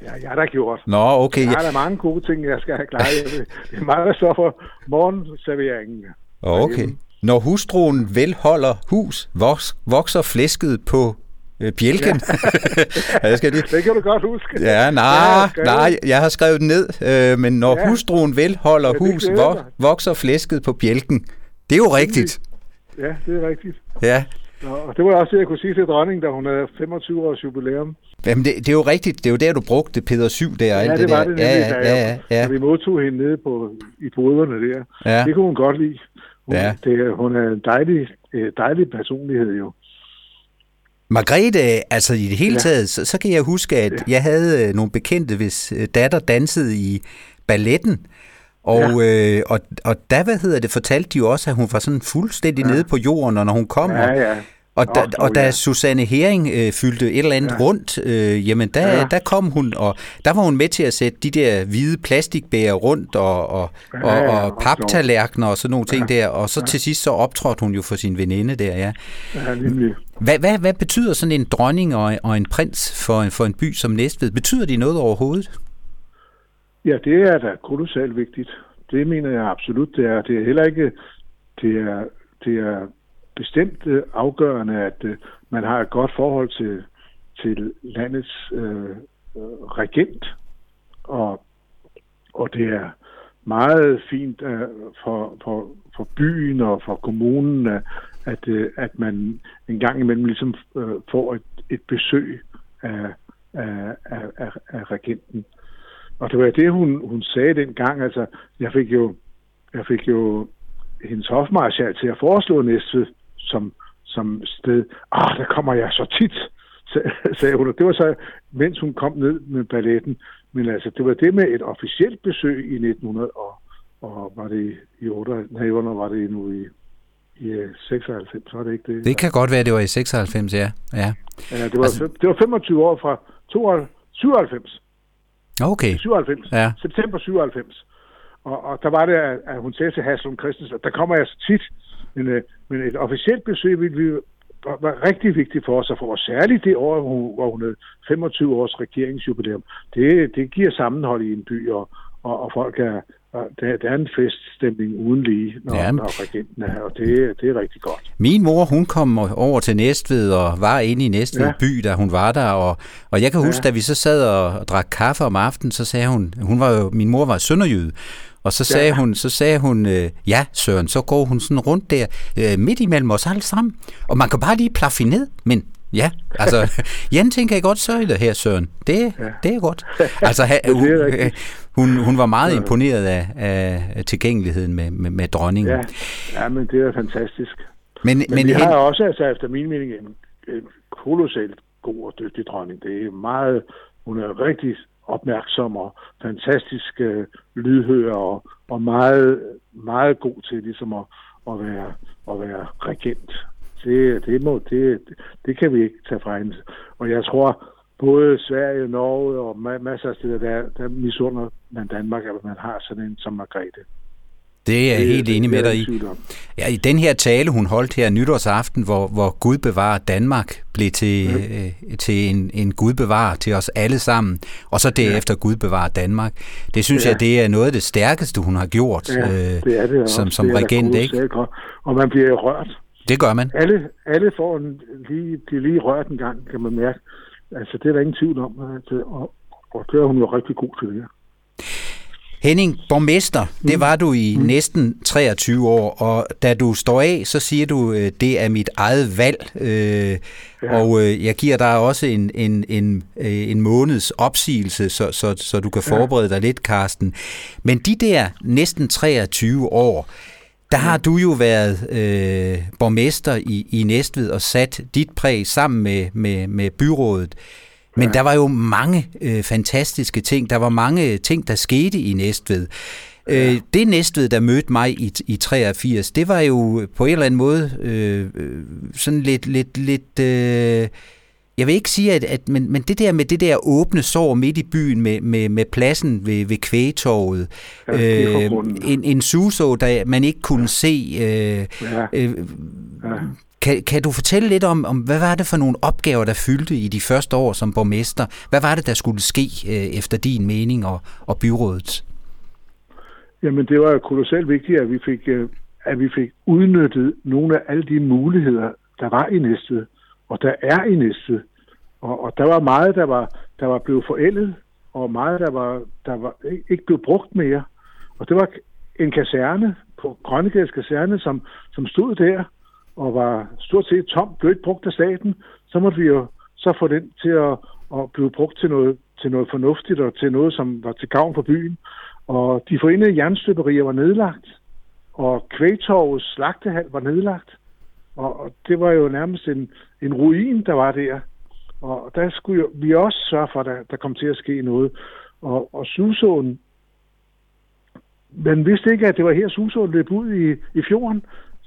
Ja, jeg har da gjort. Nå, okay. Jeg har da mange gode ting, jeg skal have klaret. Jeg Det er meget, der står for morgenserveringen. Okay. Når hustruen vel holder hus, voks, vokser flæsket på øh, bjælken. Ja. [laughs] jeg skal lige... Det kan du godt huske. Ja, Jeg nej, har skrevet- nej, jeg har skrevet det ned, øh, men når Ja. hustruen vel holder Ja, hus, mig. vokser flæsket på bjælken. Det er jo rigtigt. Ja, det er rigtigt. Ja. Nå, Og det var også det, jeg kunne sige til dronningen, da hun havde 25 års jubilæum. Jamen, det, det er jo rigtigt. Det er jo der, du brugte Peter 7 der Ja, det, det var der. det nemlig, ja, da, ja, ja, da ja. vi modtog hende nede på, i boderne der. Ja. Det kunne hun godt lide. Hun, Ja. det, hun er en dejlig, øh, dejlig personlighed jo. Margrethe, altså i det hele Ja. taget, så, så kan jeg huske, at jeg havde øh, nogle bekendte, hvis øh, datter dansede i balletten, og, ja. øh, og, og der, hvad hedder det, fortalte de jo også, at hun var sådan fuldstændig ja. nede på jorden, og når hun kom, Ja, ja. Og, da, og da ja. Susanne Hering øh, fyldte et eller andet ja. Ja. rundt, øh, jamen der, ja. Ja. der kom hun, og der var hun med til at sætte de der hvide plastikbæger rundt, og, og, Ja, og, ja, og og paptallerkener og sådan nogle ting der, og så til sidst så optrådte hun jo for sin veninde der, ja. Ja, nemlig. Hvad, hvad, hvad betyder sådan en dronning og, og en prins for, en- for en by som Næstved? Betyder de noget overhovedet? Ja, det er da kolossalt vigtigt. Det mener jeg absolut, det er. Det er heller ikke, det er, det er bestemt øh, afgørende, at øh, man har et godt forhold til, til landets øh, øh, regent, og, og det er meget fint øh, for, for, for byen og for kommunen, øh, at, øh, at man en gang imellem ligesom øh, får et, et besøg af, af, af, af regenten. Og det var det, hun, hun sagde dengang. Altså, jeg fik jo, jeg fik jo hendes hofmarschal til at foreslå Næstved som, som sted. Ah, der kommer jeg så tit, sag- [laughs] sagde hun. Og det var så, mens hun kom ned med balletten. Men altså, det var det med et officielt besøg i 1900, og, og var det i 8, nej, hvornår var det nu i, i øh, 96, var det ikke det? Det kan godt være, det var i 96, ja. ja. Ja, det var, altså- det var 25 år fra 92, 97. Okay, 97. Ja. September 97. Og, og der var det, at, at hun sagde til Haslund Christensen, der kommer jeg så tit, men, øh, men et officielt besøg ville vi var, var rigtig vigtigt for os, og for os særligt det år, hvor hun, hvor hun havde 25 års regeringsjubilæum. Det, det giver sammenhold i en by, og, og, og folk er, der, der er en feststemning uden lige, når, Ja. når regenten er her, og det, det er rigtig godt. min mor, hun kom over til Næstved og var inde i Næstved. Ja. by, da hun var der, og, og jeg kan huske, ja. da vi så sad og, og drak kaffe om aftenen, så sagde hun, hun var jo, min mor var sønderjyde, og så sagde ja. hun, så sagde hun, øh, ja Søren, så går hun sådan rundt der, øh, midt imellem os alle sammen, og man kan bare lige plaffe ned, men ja, [laughs] altså, Jan tænker jeg godt sørge det her, Søren. Det, ja. Ja. det er godt. Altså, ha, [laughs] hun, rigtigt. hun, hun var meget imponeret af, af tilgængeligheden med, med, med dronningen. Ja, ja men det er fantastisk. Men, Men, men vi har også, altså efter min mening, en, en kolossalt god og dygtig dronning. Det er meget, hun er rigtig opmærksom og fantastisk øh, lydhør og, og meget, meget god til ligesom at, at, være, at være regent. Det, det, må, det, det kan vi ikke tage fra hende. Og jeg tror, både Sverige, Norge og ma- masser af steder, der, der misunder man Danmark, at man har sådan en som Margrethe det er jeg helt enig med dig i. Ja, i den her tale, hun holdt her nytårsaften, hvor, hvor Gud bevarer Danmark, blev til, øh, til en, en Gud bevarer til os alle sammen, og så derefter ja. Gud bevarer Danmark. Det synes ja. Ja. jeg, det er noget af det stærkeste, hun har gjort Ja, øh, det er det som, også. som det er regent. Ikke? Og man bliver rørt. Det gør man. Alle, alle får en, lige, bliver lige rørt en gang, kan man mærke. Altså, det er der ingen tvivl om. Altså, og, og det er hun jo rigtig god til det her. Henning, borgmester, det var du i mm. næsten 23 år, og da du står af, så siger du, øh, det er mit eget valg, øh, ja. og øh, jeg giver dig også en, en, en, øh, en måneds opsigelse, så, så, så du kan forberede dig lidt, Karsten. Men de der næsten 23 år, Der har du jo været øh, borgmester i, i Næstved og sat dit præg sammen med, med, med byrådet. Men ja. der var jo mange øh, fantastiske ting. Der var mange ting, der skete i Næstved. Ja. Øh, det Næstved, der mødte mig i, i 83, det var jo på en eller anden måde øh, sådan lidt, lidt, lidt øh, jeg vil ikke sige, at, at men, men det der med det der åbne sår midt i byen med, med, med pladsen ved, ved kvægetorvet, ja, øh, en, en suså, der man ikke kunne se. Øh, ja. Øh, ja. Kan, kan du fortælle lidt om, om, hvad var det for nogle opgaver, der fyldte i de første år som borgmester? Hvad var det, der skulle ske øh, efter din mening og, og byrådets? Jamen, det var kolossalt vigtigt, at vi fik, øh, at vi fik udnyttet nogle af alle de muligheder, der var i Næstved og der er i Næstved. Og, og der var meget, der var, der var blevet forældet, og meget, der var, der var ikke blevet brugt mere. Og det var en kaserne på Grønnegades kaserne, som, som stod der og var stort set tom, blev ikke brugt af staten. Så måtte vi jo så få den til at, at blive brugt til noget, til noget fornuftigt og til noget, som var til gavn for byen. Og de forenede jernstøberier var nedlagt, og Kvægtorvets slagtehal var nedlagt. Og, og det var jo nærmest en, en ruin, der var der. Og der skulle jo, vi også sørge for, at der, der kom til at ske noget. Og, og Susåen, man vidste ikke, at det var her, Susåen løb ud i, i fjorden.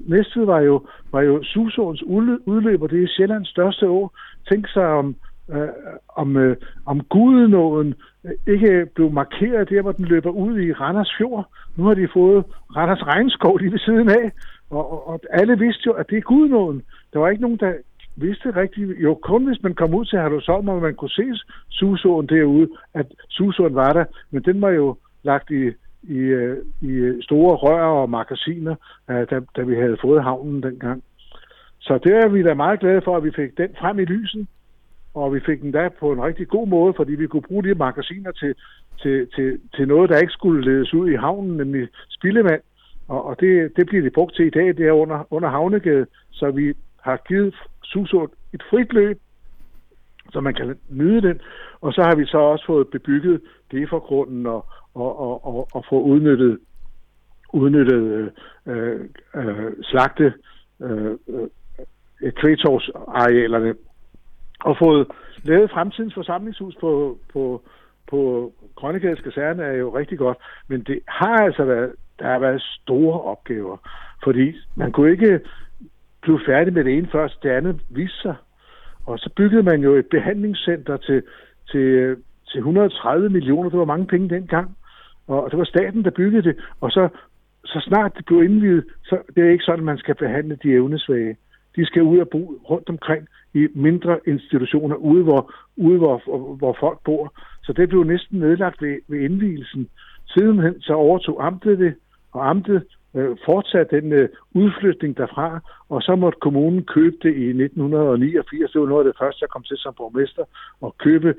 Næstved var jo, var jo Susåens udløber, det er Sjællands største å. Tænk sig om, øh, om, øh, om gudenåden øh, ikke blev markeret der, hvor den løber ud i Randers Fjord. Nu har de fået Randers Regnskov lige ved siden af, og, og, og alle vidste jo, at det er gudnåden. Der var ikke nogen, der vidste rigtigt, jo kun hvis man kom ud til Herlufsholm, og man kunne se Susåen derude, at Susåen var der, men den var jo lagt i, i, øh, i store rør og magasiner, øh, da, da vi havde fået havnen dengang. Så det er vi da meget glade for, at vi fik den frem i lyset, og vi fik den da på en rigtig god måde, fordi vi kunne bruge de magasiner til, til, til, til noget, der ikke skulle ledes ud i havnen, nemlig spildevand. Og, og det, det bliver det brugt til i dag, det er under, under Havnegade, så vi har givet Susund et frit løb, så man kan nyde den. Og så har vi så også fået bebygget det fra grunden og, og, og, og, og få udnyttet, udnyttet øh, øh, øh slagte øh, øh, kvægtorvsarealerne og fået lavet fremtidens forsamlingshus på, på, på Grønnegades kaserne er jo rigtig godt, men det har altså været der har været store opgaver, fordi man kunne ikke blive færdig med det ene først, det andet viste sig. Og så byggede man jo et behandlingscenter til, til, til 130 millioner. Det var mange penge dengang. Og det var staten, der byggede det. Og så, så snart det blev indvidet, så det er ikke sådan, man skal behandle de evnesvage. De skal ud og bo rundt omkring i mindre institutioner, ude hvor, ude hvor, hvor folk bor. Så det blev næsten nedlagt ved, ved indvielsen. Sidenhen så overtog amtet det, og amtet øh, fortsatte den øh, udflytning derfra, og så måtte kommunen købe det i 1989. Det var noget af det første, jeg kom til som borgmester, og købe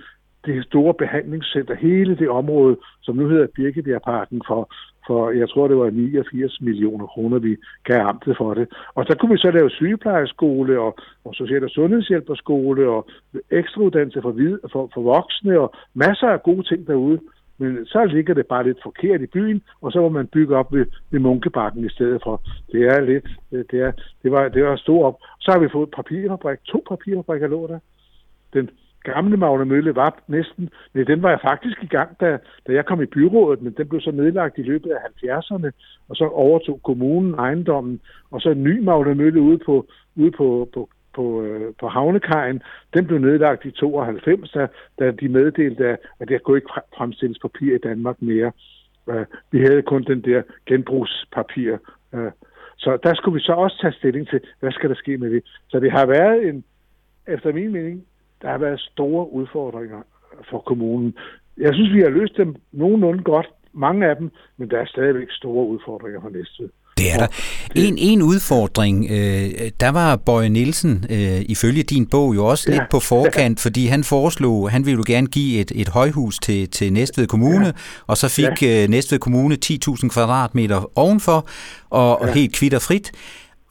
det store behandlingscenter, hele det område, som nu hedder Birkebjergparken, for, for jeg tror, det var 89 millioner kroner, vi gav amtet for det. Og så kunne vi så lave sygeplejeskole og, og social- og sundhedshjælperskole og ekstrauddannelse for, for, for voksne og masser af gode ting derude. Men så ligger det bare lidt forkert i byen, og så må man bygge op ved, ved Munkebakken i stedet for. Det er lidt, øh, det, er, det var, det var stor op. Så har vi fået papirfabrik, to papirfabrikker lå der. Den gamle Magne Mølle var næsten, nej, den var jeg faktisk i gang, da, da jeg kom i byrådet, men den blev så nedlagt i løbet af 70'erne, og så overtog kommunen ejendommen, og så en ny Magne Mølle ude på, ude på, på på, øh, på havnekajen, den blev nedlagt i 92, da, da de meddelte, at der kunne ikke fremstilles papir i Danmark mere. Øh, vi havde kun den der genbrugspapir. Øh, så der skulle vi så også tage stilling til, hvad skal der ske med det. Så det har været en, efter min mening, der har været store udfordringer for kommunen. Jeg synes, vi har løst dem nogenlunde godt, mange af dem, men der er stadigvæk store udfordringer for Næstved. Det er der. En, en udfordring, øh, der var Bøje Nielsen, øh, ifølge din bog, jo også ja. lidt på forkant, fordi han foreslog, han ville jo gerne give et, et højhus til, til Næstved Kommune, ja. og så fik ja. øh, Næstved Kommune 10.000 kvadratmeter ovenfor, og, ja. og helt kvitterfrit.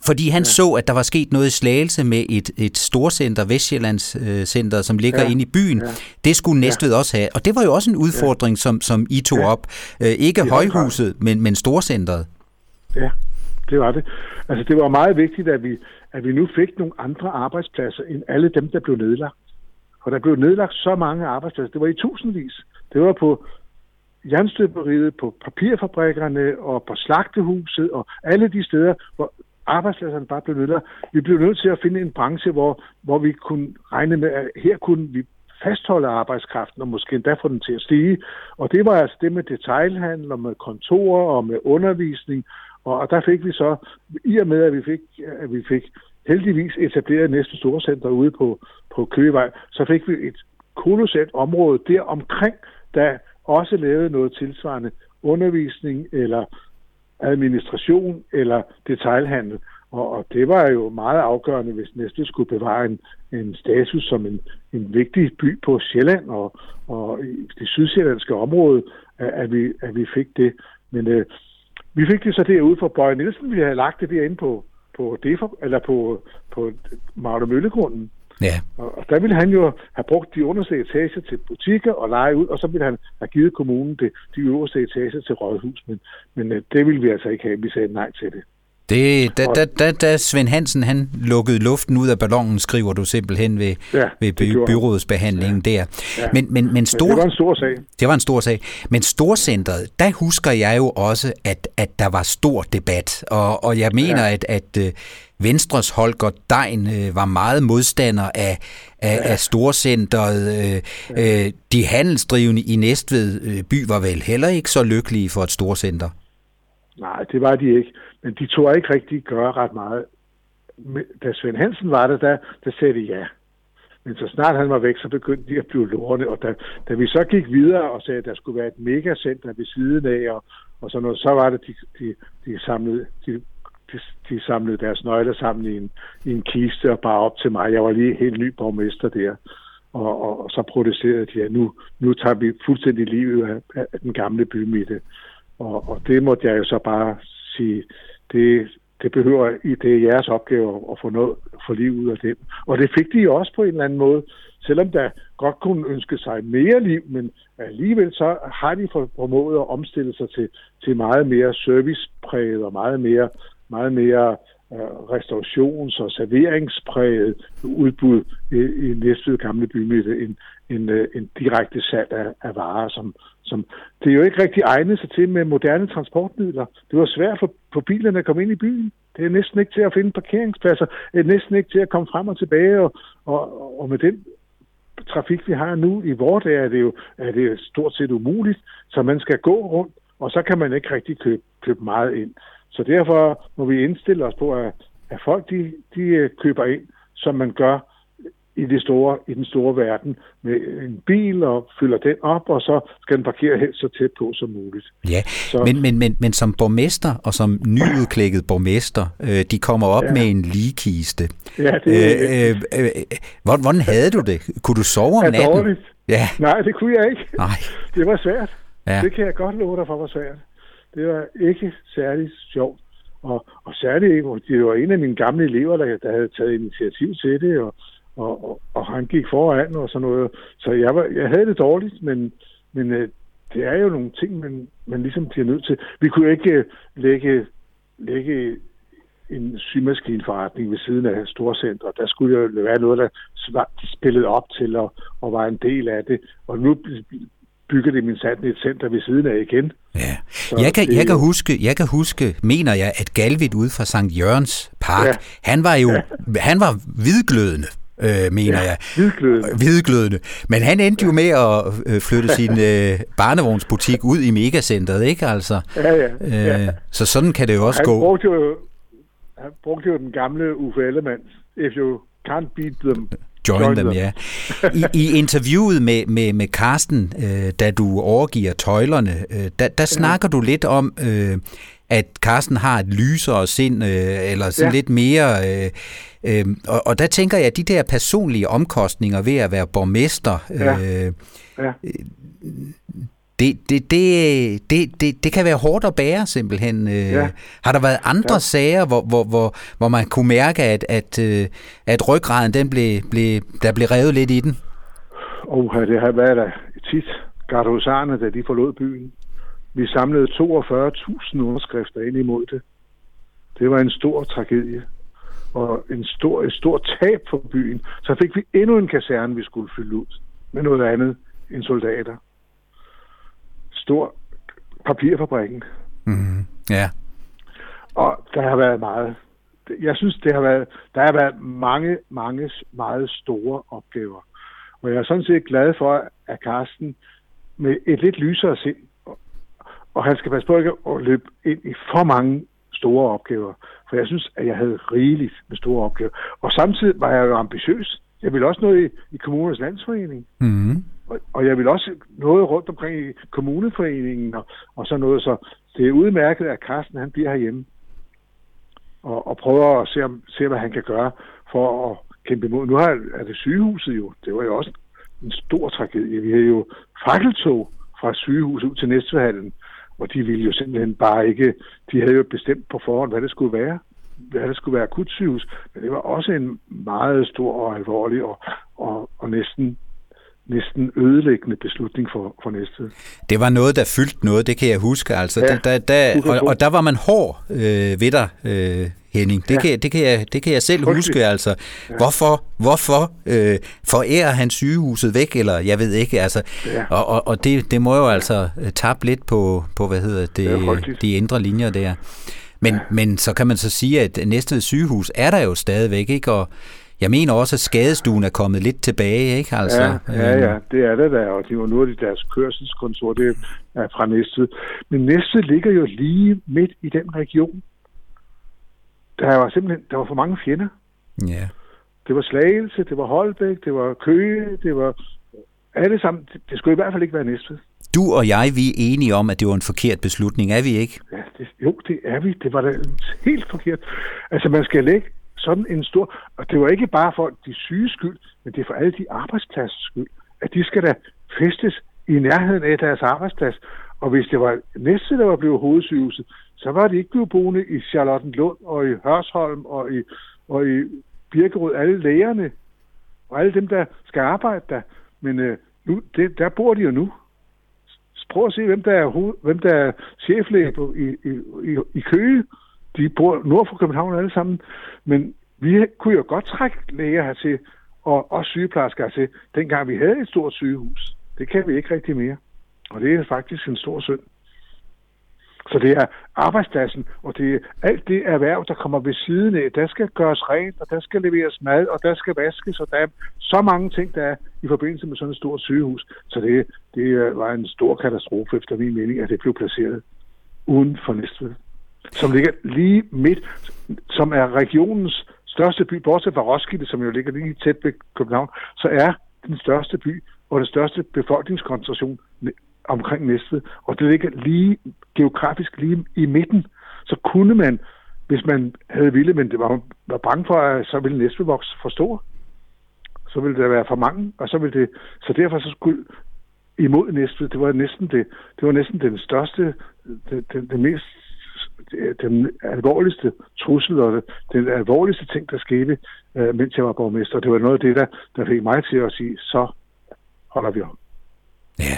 Fordi han ja. så, at der var sket noget i Slagelse med et, et storcenter, Vestjyllands øh, Center, som ligger ja. inde i byen. Ja. Det skulle Næstved ja. også have. Og det var jo også en udfordring, ja. som, som I tog ja. op. Øh, ikke ja, højhuset, men, men storcenteret. Ja, Det var det. Altså, det var meget vigtigt, at vi, at vi nu fik nogle andre arbejdspladser end alle dem, der blev nedlagt. For der blev nedlagt så mange arbejdspladser. Det var i tusindvis. Det var på jernstøberiet, på papirfabrikkerne og på slagtehuset og alle de steder, hvor arbejdspladserne bare blev nødt Vi blev nødt til at finde en branche, hvor, hvor vi kunne regne med, at her kunne vi fastholde arbejdskraften og måske endda få den til at stige. Og det var altså det med detailhandel og med kontorer og med undervisning. Og, og der fik vi så, i og med at vi fik, at vi fik heldigvis etableret næste storcenter ude på, på Køgevej, så fik vi et kolossalt område der omkring, der også lavede noget tilsvarende undervisning eller administration eller detailhandel. Og, og det var jo meget afgørende, hvis Næstved skulle bevare en, en status som en, en vigtig by på Sjælland og, og i det sydsjællandske område, at, vi, at vi fik det. Men øh, vi fik det så derude for Bøje Nielsen, vi havde lagt det derinde på, på, Defor, eller på, på Magne Møllegrunden. Ja. Og, og der ville han jo have brugt de underste etager til butikker og lege ud, og så ville han have givet kommunen det, de øverste etager til rådhus. Men, men øh, det ville vi altså ikke have. Vi sagde nej til det. Det, da, da, da, da Svend Hansen han lukkede luften ud af ballonen, skriver du simpelthen ved, Ja, ved by, det gjorde han. byrådsbehandlingen der. Ja. Men, men, men, stor, det var en stor sag. det var en stor sag. Men Storcentret, der husker jeg jo også, at, at der var stor debat. Og, og jeg mener, Ja. at, at øh, Venstres Holger Dein øh, var meget modstander af, af, ja. af Storcentret. Øh, øh, de handelsdrivende i Næstved øh, by var vel heller ikke så lykkelige for et storcenter. Nej, det var de ikke. Men de tog ikke rigtig gøre ret meget. Da Svend Hansen var der, der, der sagde de ja. Men så snart han var væk, så begyndte de at blive lorne. Og da, da vi så gik videre og sagde, at der skulle være et megacenter ved siden af, og, og sådan noget, så var det, de, de, de samlede... De, de, de samlede deres nøgler sammen i en, i en kiste og bare op til mig. Jeg var lige helt ny borgmester der. Og, og, og så protesterede de, at nu, nu tager vi fuldstændig livet af, af den gamle bymitte. Og, og det måtte jeg jo så bare sige, det, det behøver I, det er jeres opgave at, få, noget, for liv ud af det. Og det fik de også på en eller anden måde, selvom der godt kunne ønske sig mere liv, men alligevel så har de formået at omstille sig til, til meget mere servicepræget og meget mere, meget mere restaurations- og serveringspræget udbud i, i Næstved Gamle Bymidte en, en, øh, en direkte salg af, af varer, som, som det er jo ikke rigtig egnet sig til med moderne transportmidler. Det var svært for, for bilerne at komme ind i byen. Det er næsten ikke til at finde parkeringspladser. Det er næsten ikke til at komme frem og tilbage. Og, og, og med den trafik, vi har nu i vores dag, er det jo er det stort set umuligt. Så man skal gå rundt, og så kan man ikke rigtig købe, købe meget ind. Så derfor må vi indstille os på, at, at folk de, de øh, køber ind, som man gør i, det store, i den store verden med en bil og fylder den op, og så skal den parkere helt så tæt på som muligt. Ja, Så- men, men, men, men som borgmester og som nyudklækket borgmester, øh, de kommer op ja. Med en ligkiste. Ja, det er Øh, øh, øh, hvordan, hvordan havde du det? Kunne du sove om natten? dårligt. Ja, Nej, det kunne jeg ikke. nej. Det var svært. Ja. Det kan jeg godt love dig for, var svært. Det var ikke særlig sjovt. Og, og særligt, det var en af mine gamle elever, der, der havde taget initiativ til det, og, og, og, og han gik foran og sådan noget. Så jeg, var, jeg havde det dårligt, men, men øh, det er jo nogle ting, man, man ligesom bliver nødt til. Vi kunne ikke øh, lægge, lægge en symaskinforretning ved siden af Storcenter. Der skulle jo være noget, der spillede op til og, og var en del af det. Og nu bygger det min sand et center ved siden af igen. Ja. Jeg kan, det jeg, kan huske, jeg kan huske, mener jeg, at Galvit ude fra Sankt Jørgens Park, ja. Ja. han var jo han var hvidglødende, øh, mener ja. jeg. Hvidglødende. Hvidglødende. Men han endte jo med at øh, flytte sin [laughs] øh, barnevognsbutik ud i megacentret, ikke altså? Ja, ja. Øh, ja. Så sådan kan det jo også Han gå. brugte jo, han brugte jo den gamle Uffe Ellemann. If you can't beat them, Join, Join them, them. ja. I, I interviewet med, med, med Carsten, øh, da du overgiver tøjlerne, øh, der, der snakker du lidt om, øh, at Carsten har et lysere sind, øh, eller sådan ja. Lidt mere... Øh, øh, og, og der tænker jeg, at de der personlige omkostninger ved at være borgmester, Ja. øh, Ja. Det, det, det, det, det, det kan være hårdt at bære simpelthen. Øh, Ja. Har der været andre ja. sager, hvor, hvor, hvor, hvor man kunne mærke, at, at, øh, at ryggraden den blev, blev, der blev revet lidt i den? Og det har været der tit. Gardhusarerne, da de forlod byen. Vi samlede 42.000 underskrifter ind imod det. Det var en stor tragedie og en stor, et stort tab for byen. Så fik vi endnu en kaserne, vi skulle fylde ud med noget andet end soldater. Stor papirfabrikken. Mm-hmm. Ja. Og der har været meget. Jeg synes, det har været, der har været mange, mange meget store opgaver. Og jeg er sådan set glad for, at Carsten med et lidt lysere sind, og han skal passe på ikke at løbe ind i for mange store opgaver. For jeg synes, at jeg havde rigeligt med store opgaver. Og samtidig var jeg jo ambitiøs. Jeg ville også noget i, i kommunernes landsforening. Mm-hmm. Og, og jeg vil også noget rundt omkring i kommuneforeningen og, og sådan noget. Så det er udmærket, at Carsten han bliver herhjemme og, og prøver at se, om, se, hvad han kan gøre for at kæmpe imod. Nu har, er det sygehuset jo. Det var jo også en stor tragedie. Vi havde jo fakkeltog fra sygehuset ud til Næstvehallen, og de ville jo simpelthen bare ikke, de havde jo bestemt på forhånd, hvad det skulle være, hvad det skulle være akutsygehus, men det var også en meget stor og alvorlig og, og, og næsten næsten ødelæggende beslutning for, for Næstved. Det var noget, der fyldte noget, det kan jeg huske. Altså, ja, der, der, og, og der var man hård øh, ved dig, øh, Henning. Det, ja. kan, det, kan jeg, det kan jeg selv Frygtelig. huske. Altså. Ja. Hvorfor, hvorfor øh, forærer han sygehuset væk, eller jeg ved ikke. Altså, ja. Og, og, og det, det må jo altså øh, tabe lidt på, på hvad hedder det, de indre linjer der. Men, ja. men så kan man så sige, at næste sygehus er der jo stadigvæk, ikke? Og jeg mener også, at skadestuen er kommet lidt tilbage, ikke? Altså, ja, ja, øhm. ja, det er det der, og det var nu af deres kørselskontor, det er fra Næstved. Men Næstved ligger jo lige midt i den region. Der var simpelthen der var for mange fjender. Ja. Det var Slagelse, det var Holbæk, det var Køge, det var alle sammen. Det skulle i hvert fald ikke være Næstved. Du og jeg, vi er enige om, at det var en forkert beslutning, er vi ikke? Ja, det, jo, det er vi. Det var da helt forkert. Altså, man skal lægge sådan en stor... Og det var ikke bare for de syge skyld, men det er for alle de arbejdspladser skyld, at de skal da festes i nærheden af deres arbejdsplads. Og hvis det var næste, der var blevet hovedsygehuset, så var det ikke blevet boende i Charlottenlund og i Hørsholm og i, og i Birkerød, alle lægerne og alle dem, der skal arbejde der. Men øh, nu, det, der bor de jo nu. Prøv at se, hvem der er, hoved, hvem der er cheflæge på, i, i, i, i Køge. De bor nord for København alle sammen. Men vi kunne jo godt trække læger hertil, og også sygeplejersker hertil, dengang vi havde et stort sygehus. Det kan vi ikke rigtig mere. Og det er faktisk en stor synd. Så det er arbejdspladsen, og det er alt det erhverv, der kommer ved siden af. Der skal gøres rent, og der skal leveres mad, og der skal vaskes, og der er så mange ting, der er i forbindelse med sådan et stort sygehus. Så det, det var en stor katastrofe, efter min mening, at det blev placeret uden for Næstved. Som ligger lige midt, som er regionens største by, bortset fra Roskilde, som jo ligger lige tæt ved København, så er den største by og den største befolkningskoncentration omkring Næstved, og det ligger lige geografisk lige i midten, så kunne man, hvis man havde ville, men det var, var bange for, at så ville Næstved vokse for stor, så ville der være for mange, og så ville det, så derfor så skulle imod Næstved, det var næsten det, det var næsten den største, den, den, den mest den alvorligste trussel og den alvorligste ting, der skete, øh, mens jeg var borgmester. Det var noget af det, der, der fik mig til at sige, så holder vi op. Ja,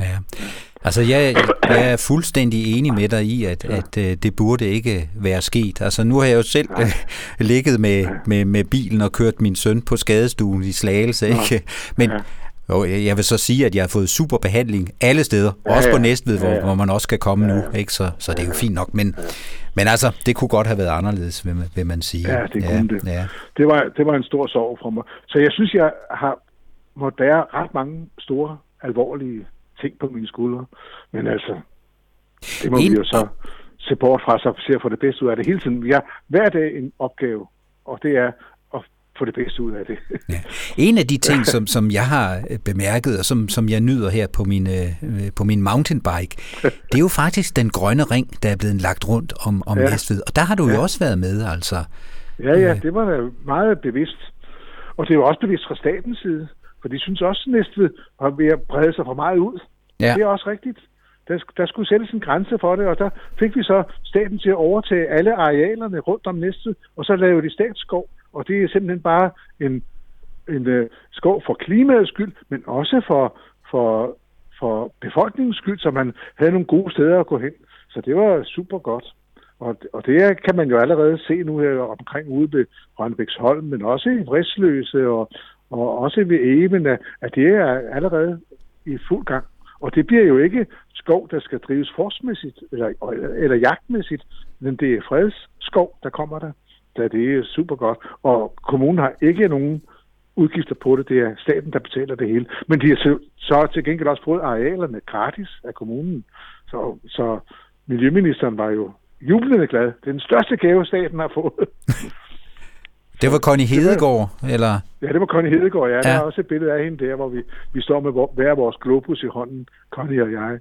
ja. Altså, jeg, jeg er fuldstændig enig med dig i, at, at, at det burde ikke være sket. Altså, nu har jeg jo selv ja. ligget med, med, med bilen og kørt min søn på skadestuen i Slagelse, ikke? Men. Og jeg vil så sige, at jeg har fået super behandling alle steder, ja, også på Næstved, hvor, ja, ja. hvor man også skal komme ja, ja. nu, ikke? Så, så det er jo fint nok, men, ja. men altså, det kunne godt have været anderledes, vil man, vil man sige. Ja, det kunne det. Ja. Det, var, det var en stor sorg for mig. Så jeg synes, jeg har måttet bære ret mange store, alvorlige ting på mine skuldre, men altså, det må en... vi jo så se bort fra, så se for det bedste ud af det hele tiden. Vi har hver dag en opgave, og det er få det bedste ud af det. [laughs] ja. En af de ting, som, som jeg har øh, bemærket, og som, som jeg nyder her på min, øh, på min mountainbike, [laughs] det er jo faktisk den grønne ring, der er blevet lagt rundt om, om ja. Næstved. Og der har du ja. jo også været med, altså. Ja, ja, det var meget bevidst. Og det jo også bevidst fra statens side, for de synes også, at Næstved var ved at brede sig for meget ud. Ja. Det er også rigtigt. Der, der skulle sættes en grænse for det, og der fik vi så staten til at overtage alle arealerne rundt om Næstved, og så lavede de statsskov. Og det er simpelthen bare en, en øh, uh, skov for klimaets skyld, men også for, for, for befolkningens skyld, så man havde nogle gode steder at gå hen. Så det var super godt. Og, og det kan man jo allerede se nu her omkring ude ved Rønnebæksholm, men også i Vridsløse og, og også ved Eben, at det er allerede i fuld gang. Og det bliver jo ikke skov, der skal drives forsmæssigt eller, eller jagtmæssigt, men det er fredsskov, der kommer der. Da det er super godt. Og kommunen har ikke nogen udgifter på det. Det er staten, der betaler det hele. Men de har så, til gengæld også fået arealerne gratis af kommunen. Så, så Miljøministeren var jo jublende glad. Det er den største gave, staten har fået. [laughs] Det var Connie Hedegaard, eller? Ja, det var Connie Hedegaard, ja. ja. Der er også et billede af hende der, hvor vi, vi står med hver vores globus i hånden, Connie og jeg.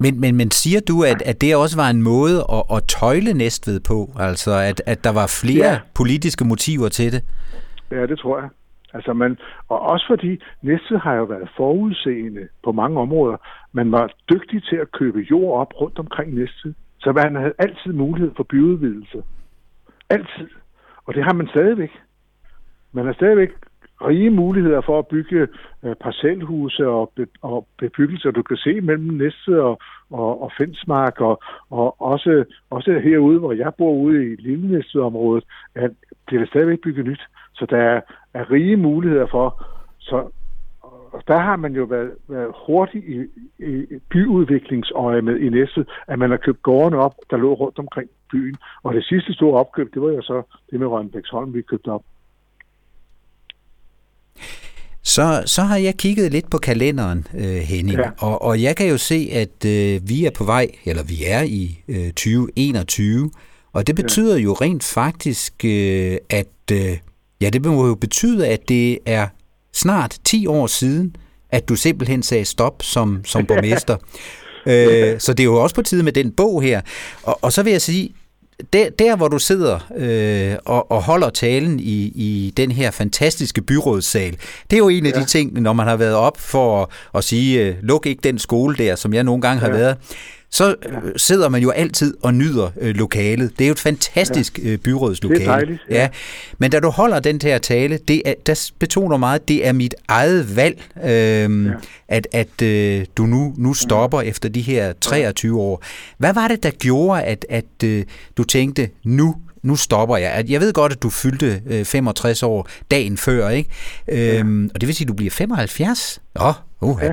Men, men, men siger du, at, at det også var en måde at, at tøjle Næstved på? Altså, at, at der var flere ja. politiske motiver til det? Ja, det tror jeg. Altså man, og også fordi Næstved har jo været forudseende på mange områder. Man var dygtig til at købe jord op rundt omkring Næstved. Så man havde altid mulighed for byudvidelse. Altid. Og det har man stadigvæk. Man har stadigvæk rige muligheder for at bygge øh, parcelhuse og, be, og bebyggelser. Du kan se mellem Næstved og, og, og Fensmark, og, og også, også herude, hvor jeg bor ude i Lille Næstved-området, at det er stadigvæk bygget nyt. Så der er, er rige muligheder for. Så og der har man jo været, været hurtig i, i byudviklingsøje med i Næstved, at man har købt gårdene op, der lå rundt omkring byen. Og det sidste store opkøb, det var jo så det med Rønbæksholm, vi købte op. Så, så har jeg kigget lidt på kalenderen, øh, Henning, ja. og, og jeg kan jo se, at øh, vi er på vej, eller vi er i øh, 2021, og det betyder ja. jo rent faktisk, øh, at øh, ja, det må jo betyde, at det er snart 10 år siden, at du simpelthen sagde stop som, som [laughs] borgmester. øh, så det er jo også på tide med den bog her. Og, og så vil jeg sige, der, der hvor du sidder øh, og, og holder talen i, i den her fantastiske byrådssal, det er jo en af ja. de ting, når man har været op for at, at sige, øh, luk ikke den skole der, som jeg nogle gange har ja. været, så. Øh, sidder man jo altid og nyder øh, lokalet. Det er jo et fantastisk ja. øh, byrådslokale. Det er dejligt. Ja. ja. Men da du holder den her tale, det er, der betoner meget, at det er mit eget valg, øh, ja. at, at øh, du nu, nu stopper ja. efter de her 23 år. Hvad var det, der gjorde, at, at øh, du tænkte, nu nu stopper jeg. Jeg ved godt, at du fyldte øh, 65 år dagen før, ikke? Øhm, ja. Og det vil sige, at du bliver 75? Åh, oh, uh, ja.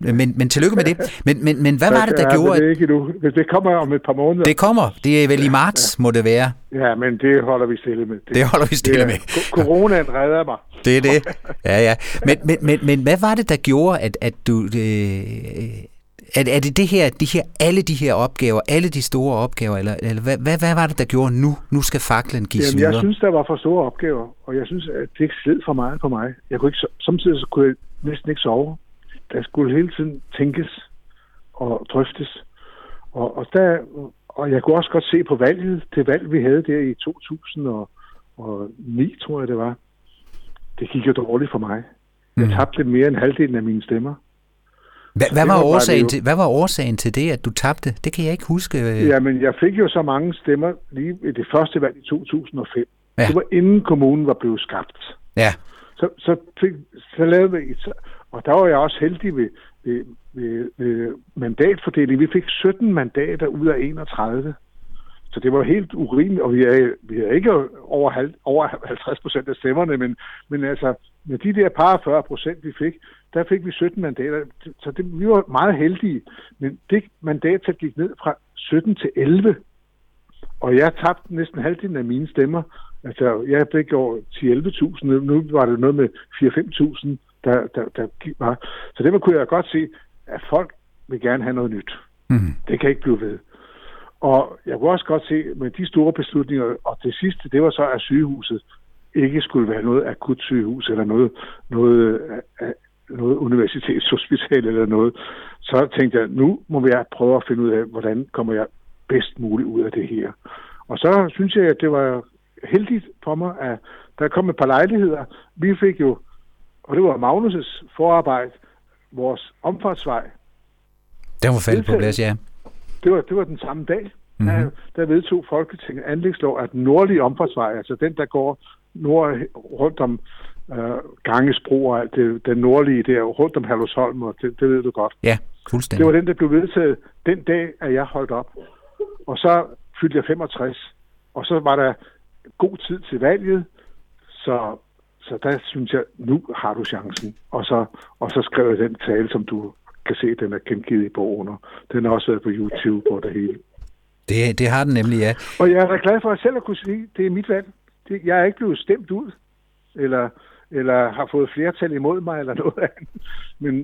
Men, men tillykke med det. Men, men, men hvad var det, der ja, gjorde... Det, ikke nu. det kommer om et par måneder. Det kommer. Det er vel i marts, ja. må det være. Ja, men det holder vi stille med. Det, det holder vi stille med. Coronaen redder mig. Det er det. Ja, ja. Men, men, men, men hvad var det, der gjorde, at, at du... Øh, er, er det det her, de her, alle de her opgaver, alle de store opgaver, eller, eller hvad, hvad, hvad var det, der gjorde nu? Nu skal faklen gives Jamen, videre. Jeg synes, der var for store opgaver, og jeg synes, at det ikke sled for meget på mig. Jeg kunne ikke, samtidig så kunne jeg næsten ikke sove der skulle hele tiden tænkes og drøftes. Og, og, der, og jeg kunne også godt se på valget, det valg, vi havde der i 2009, tror jeg det var. Det gik jo dårligt for mig. Jeg mm. tabte mere end halvdelen af mine stemmer. Hvad, hvad, var årsagen til, hvad var årsagen til det, at du tabte? Det kan jeg ikke huske. Jamen, jeg fik jo så mange stemmer lige i det første valg i 2005. Ja. Det var inden kommunen var blevet skabt. Ja. Så, så, fik, så lavede vi, og der var jeg også heldig ved, ved, ved, ved mandatfordelingen. Vi fik 17 mandater ud af 31. Så det var helt urimeligt, og vi er, vi er ikke over, halv, over 50 procent af stemmerne, men, men altså med de der par 40 procent, vi fik, der fik vi 17 mandater. Så det, vi var meget heldige, men det mandat gik ned fra 17 til 11. Og jeg tabte næsten halvdelen af mine stemmer. Altså, jeg fik over 10-11.000, nu var det noget med 4-5.000 der, der, der var. Så det kunne jeg godt se, at folk vil gerne have noget nyt. Mm. Det kan ikke blive ved. Og jeg kunne også godt se, med de store beslutninger, og det sidste, det var så, at sygehuset ikke skulle være noget akut sygehus, eller noget, noget, noget universitetshospital eller noget. Så tænkte jeg, nu må jeg prøve at finde ud af, hvordan kommer jeg bedst muligt ud af det her. Og så synes jeg, at det var heldigt for mig, at der kom et par lejligheder. Vi fik jo og det var Magnus' forarbejde, vores omfartsvej. Den var faldet på plads, ja. Det var, det var den samme dag, mm-hmm. der, der vedtog Folketinget anlægslov, at den nordlige omfartsvej, altså den, der går nord, rundt om øh, Gangesbro og alt det, den nordlige der, rundt om Herlufsholm, og det, det ved du godt. Ja, fuldstændig. Det var den, der blev vedtaget den dag, at jeg holdt op. Og så fyldte jeg 65, og så var der god tid til valget, så, så der synes jeg, nu har du chancen. Og så, og så skrev jeg den tale, som du kan se, den er gengivet i bogen, og den har også været på YouTube og det hele. Det, det har den nemlig, ja. Og jeg er da glad for at selv at kunne sige, det er mit valg. Det, jeg er ikke blevet stemt ud, eller, eller har fået flertal imod mig, eller noget [laughs] andet. Men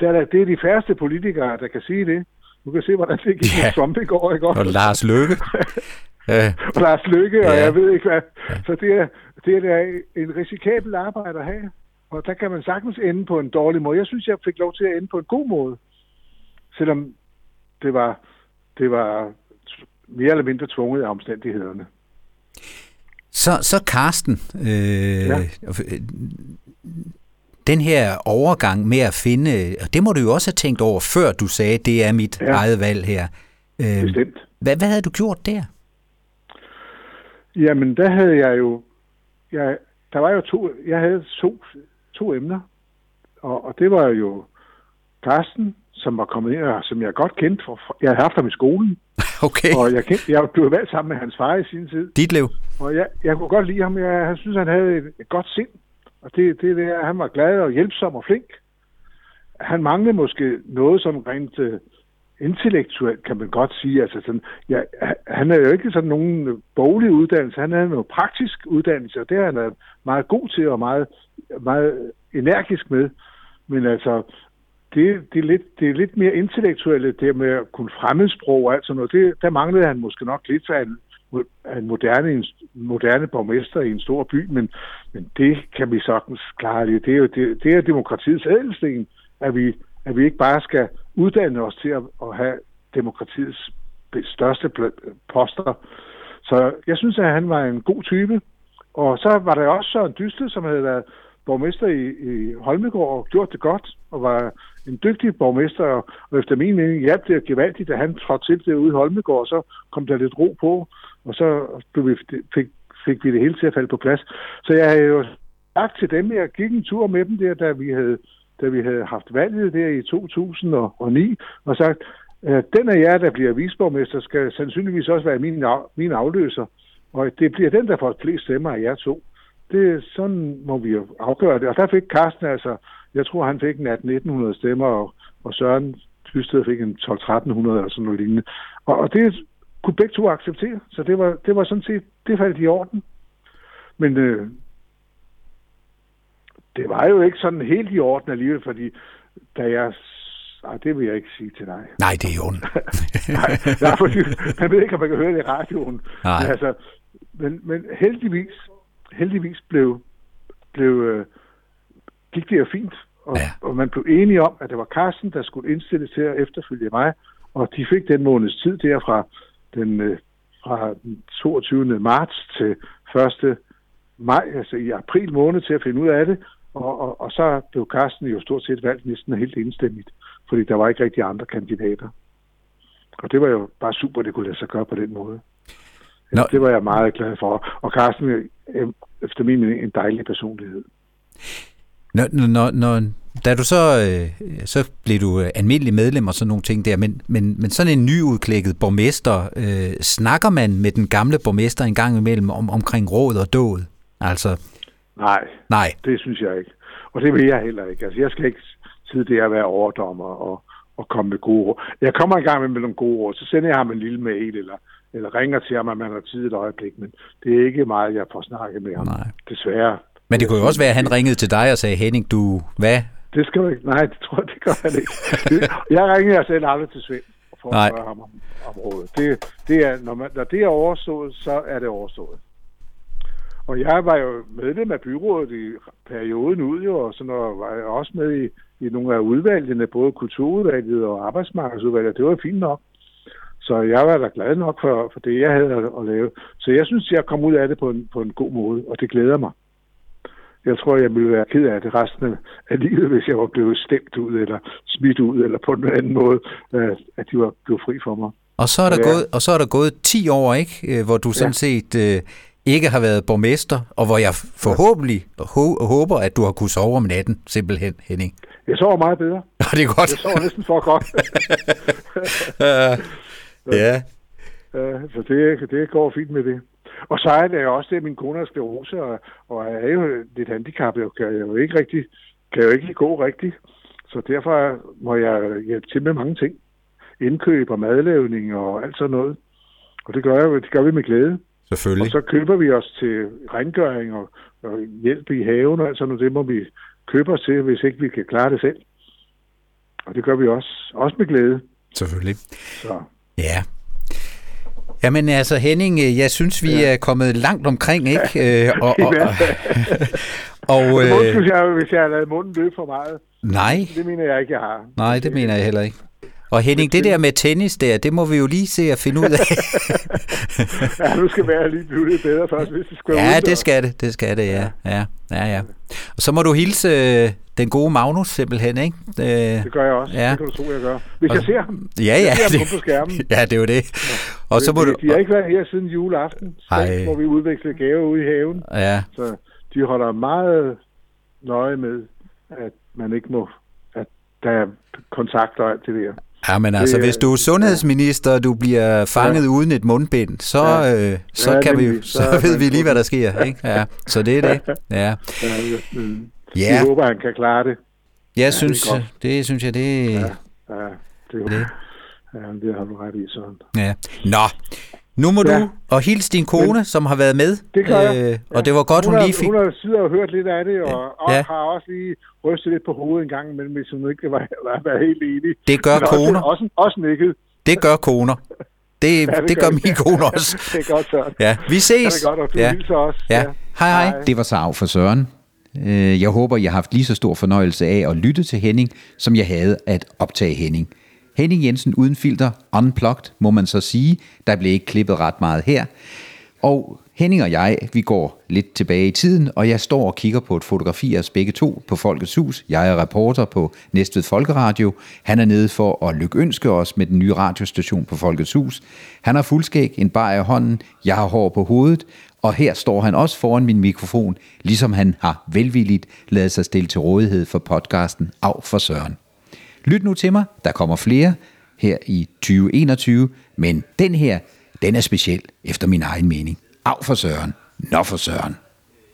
det er, det er de færreste politikere, der kan sige det. Du kan se, hvordan det gik ja. Trump i går, ikke Og Lars Løkke. [laughs] og Lars Løkke, og ja. jeg ved ikke hvad. Ja. Så det er, det er en risikabel arbejde at have. Og der kan man sagtens ende på en dårlig måde. Jeg synes, jeg fik lov til at ende på en god måde. Selvom det var, det var mere eller mindre tvunget af omstændighederne. Så, så Karsten, øh, ja. Den her overgang med at finde, og det må du jo også have tænkt over, før du sagde, det er mit ja. eget valg her. Øh, Bestemt. Hvad, hvad havde du gjort der? Jamen, der havde jeg jo, jeg, der var jo to, jeg havde to, to emner, og, og det var jo Karsten, som var kommet ind, og som jeg godt kendte, for, jeg havde haft ham i skolen, [laughs] Okay. Og jeg, kendte, jeg blev valgt sammen med hans far i sin tid. Dit liv. Og jeg, jeg kunne godt lide ham. Jeg, jeg synes, han havde et, et godt sind. Og det, det der, han var glad og hjælpsom og flink. Han manglede måske noget som rent uh, intellektuelt, kan man godt sige. Altså sådan, ja, han er jo ikke sådan nogen boglig uddannelse. Han havde noget praktisk uddannelse, og det er han meget god til og meget, meget energisk med. Men altså, det, det, er lidt, det er lidt mere intellektuelle, det med at kunne fremmedsprog og alt sådan noget. Det, der manglede han måske nok lidt af han moderne, en moderne borgmester i en stor by, men, men det kan vi sagtens klare lidt. Det er jo det, det er demokratiets ædelsten, at vi, at vi ikke bare skal uddanne os til at, at have demokratiets største poster. Så jeg synes, at han var en god type. Og så var der også Søren Dyste, som havde været borgmester i, i Holmegård og gjort det godt, og var en dygtig borgmester, og efter min mening hjalp det gevaldigt, da han trådte til derude i Holmegård, og så kom der lidt ro på, og så vi, fik, fik vi det hele til at falde på plads. Så jeg har jo sagt til dem, jeg gik en tur med dem der, da vi havde, da vi havde haft valget der i 2009, og sagt, øh, den af jer, der bliver visborgmester, skal sandsynligvis også være min, min afløser, og det bliver den, der får flest stemmer af jer to. Det, sådan må vi jo afgøre det. Og der fik Carsten altså jeg tror, han fik en 1800 stemmer, og, og Søren Tysted fik en 12-1300 eller sådan noget lignende. Og, og det kunne begge to acceptere, så det var, det var sådan set, det faldt i orden. Men øh, det var jo ikke sådan helt i orden alligevel, fordi da jeg Nej, det vil jeg ikke sige til dig. Nej, det er jo [laughs] nej, nej, fordi man ved ikke, om man kan høre det i radioen. Nej. Men, altså, men, men heldigvis, heldigvis blev, blev øh, gik det jo fint, og, ja. og man blev enige om, at det var Carsten, der skulle indstilles til at efterfølge mig, og de fik den måneds tid der fra den, øh, fra den 22. marts til 1. maj, altså i april måned, til at finde ud af det, og, og, og så blev Carsten jo stort set valgt næsten helt enstemmigt, fordi der var ikke rigtig andre kandidater. Og det var jo bare super, det kunne lade sig gøre på den måde. Nå. Det var jeg meget glad for. Og Carsten er efter min mening en dejlig personlighed. Når, når, når, da du så, øh, så blev du øh, almindelig medlem og sådan nogle ting der, men, men, men sådan en nyudklækket borgmester, øh, snakker man med den gamle borgmester en gang imellem om, omkring råd og dåd? Altså, nej, nej, det synes jeg ikke. Og det vil jeg heller ikke. Altså, jeg skal ikke sidde der at være overdommer og, og komme med gode råd. Jeg kommer en gang med nogle gode råd, så sender jeg ham en lille mail, eller, eller ringer til ham, at man har tid et øjeblik, men det er ikke meget, jeg får snakket med ham. Nej. Desværre. Men det kunne jo også være, at han ringede til dig og sagde, Henning, du, hvad? Det skal du ikke. Nej, det tror jeg, det gør han ikke. jeg ringer jeg selv aldrig til Svend for at spørge ham om, om rådet. Det, det er, når, man, når det er overstået, så er det overstået. Og jeg var jo medlem af byrådet i perioden ud, jo, og så når var jeg også med i, i nogle af udvalgene, både kulturudvalget og arbejdsmarkedsudvalget. Det var fint nok. Så jeg var da glad nok for, for det, jeg havde at, at lave. Så jeg synes, jeg kom ud af det på en, på en god måde, og det glæder mig jeg tror, jeg ville være ked af det resten af livet, hvis jeg var blevet stemt ud, eller smidt ud, eller på en anden måde, øh, at de var blevet fri for mig. Og så er der, ja. gået, og så er der gået 10 år, ikke? Øh, hvor du sådan ja. set øh, ikke har været borgmester, og hvor jeg forhåbentlig ho- håber, at du har kunnet sove om natten, simpelthen, Henning. Jeg sover meget bedre. Ja, det er godt. Jeg sover næsten for godt. [laughs] [laughs] ja. Øh, så det, det går fint med det. Og så er det også det, at min kone er sklerose, og, og er jo lidt handicappet, og kan jo ikke rigtig, kan jo ikke gå rigtigt. Så derfor må jeg hjælpe til med mange ting. Indkøb og madlavning og alt sådan noget. Og det gør, jeg, det gør vi med glæde. Selvfølgelig. Og så køber vi os til rengøring og, og hjælp i haven og alt sådan noget. Det må vi købe os til, hvis ikke vi kan klare det selv. Og det gør vi også. Også med glæde. Selvfølgelig. Så. Ja. Jamen altså Henning, øh, jeg synes vi ja. er kommet langt omkring, ikke? [laughs] Øh, og, og, [laughs] og, og, øh, synes jeg, hvis jeg har lavet munden løbe for meget. Nej. Det mener jeg ikke, jeg har. Nej, det mener jeg heller ikke. Og Henning, det der med tennis der, det må vi jo lige se at finde ud af. [laughs] ja, nu skal være lige blive lidt bedre først, hvis det skal Ja, det skal det, det skal det, ja. ja. Ja, ja. Og så må du hilse øh, den gode Magnus simpelthen, ikke? Øh, det gør jeg også, ja. det kan du tro, jeg gør. Hvis og, jeg ser ham, ja, ja, jeg ser ham på [laughs] skærmen. Ja, det er jo det. Ja. Og så må de, du... de har ikke været her siden juleaften, så hvor vi udveksler gaver ude i haven. Ja. Så de holder meget nøje med, at man ikke må, at der er kontakt og alt det der. Ja, men altså, det, hvis du er sundhedsminister, og du bliver fanget ja. uden et mundbind, så, ja. øh, så, ja, kan vi, så, så ved vi lige, hvad der sker. Ikke? Ja, så det er det. [laughs] Ja. ja. Jeg håber, han kan klare det. Jeg ja, synes, det, det synes jeg, det... Ja, ja det, det. Ja, det har du ret i, sådan. Ja. Nå, nu må ja. du og hils din kone, Men, som har været med. Det gør jeg. Øh, og ja. det var godt, hun, hun lige fik... Hun har siddet og hørt lidt af det, og, og ja. har også lige rystet lidt på hovedet en gang imellem, hvis hun ikke var, var, var helt enig. Det gør Men koner. Også, også, også nikket. Det gør koner. Det, ja, det, det gør, gør min kone også. [laughs] det er godt, Søren. Ja, vi ses. Det er godt, og du ja. hilser også. Ja. ja. Hej, hej. Det var af for Søren. Øh, jeg håber, jeg har haft lige så stor fornøjelse af at lytte til Henning, som jeg havde at optage Henning. Henning Jensen uden filter, unplugged, må man så sige. Der blev ikke klippet ret meget her. Og Henning og jeg, vi går lidt tilbage i tiden, og jeg står og kigger på et fotografi af os begge to på Folkets Hus. Jeg er reporter på Næstved Folkeradio. Han er nede for at lykønske os med den nye radiostation på Folkets Hus. Han har fuldskæg, en bar i hånden, jeg har hår på hovedet, og her står han også foran min mikrofon, ligesom han har velvilligt lavet sig stille til rådighed for podcasten Af for Søren. Lyt nu til mig, der kommer flere her i 2021, men den her, den er speciel efter min egen mening. Af for Søren. Nå for Søren.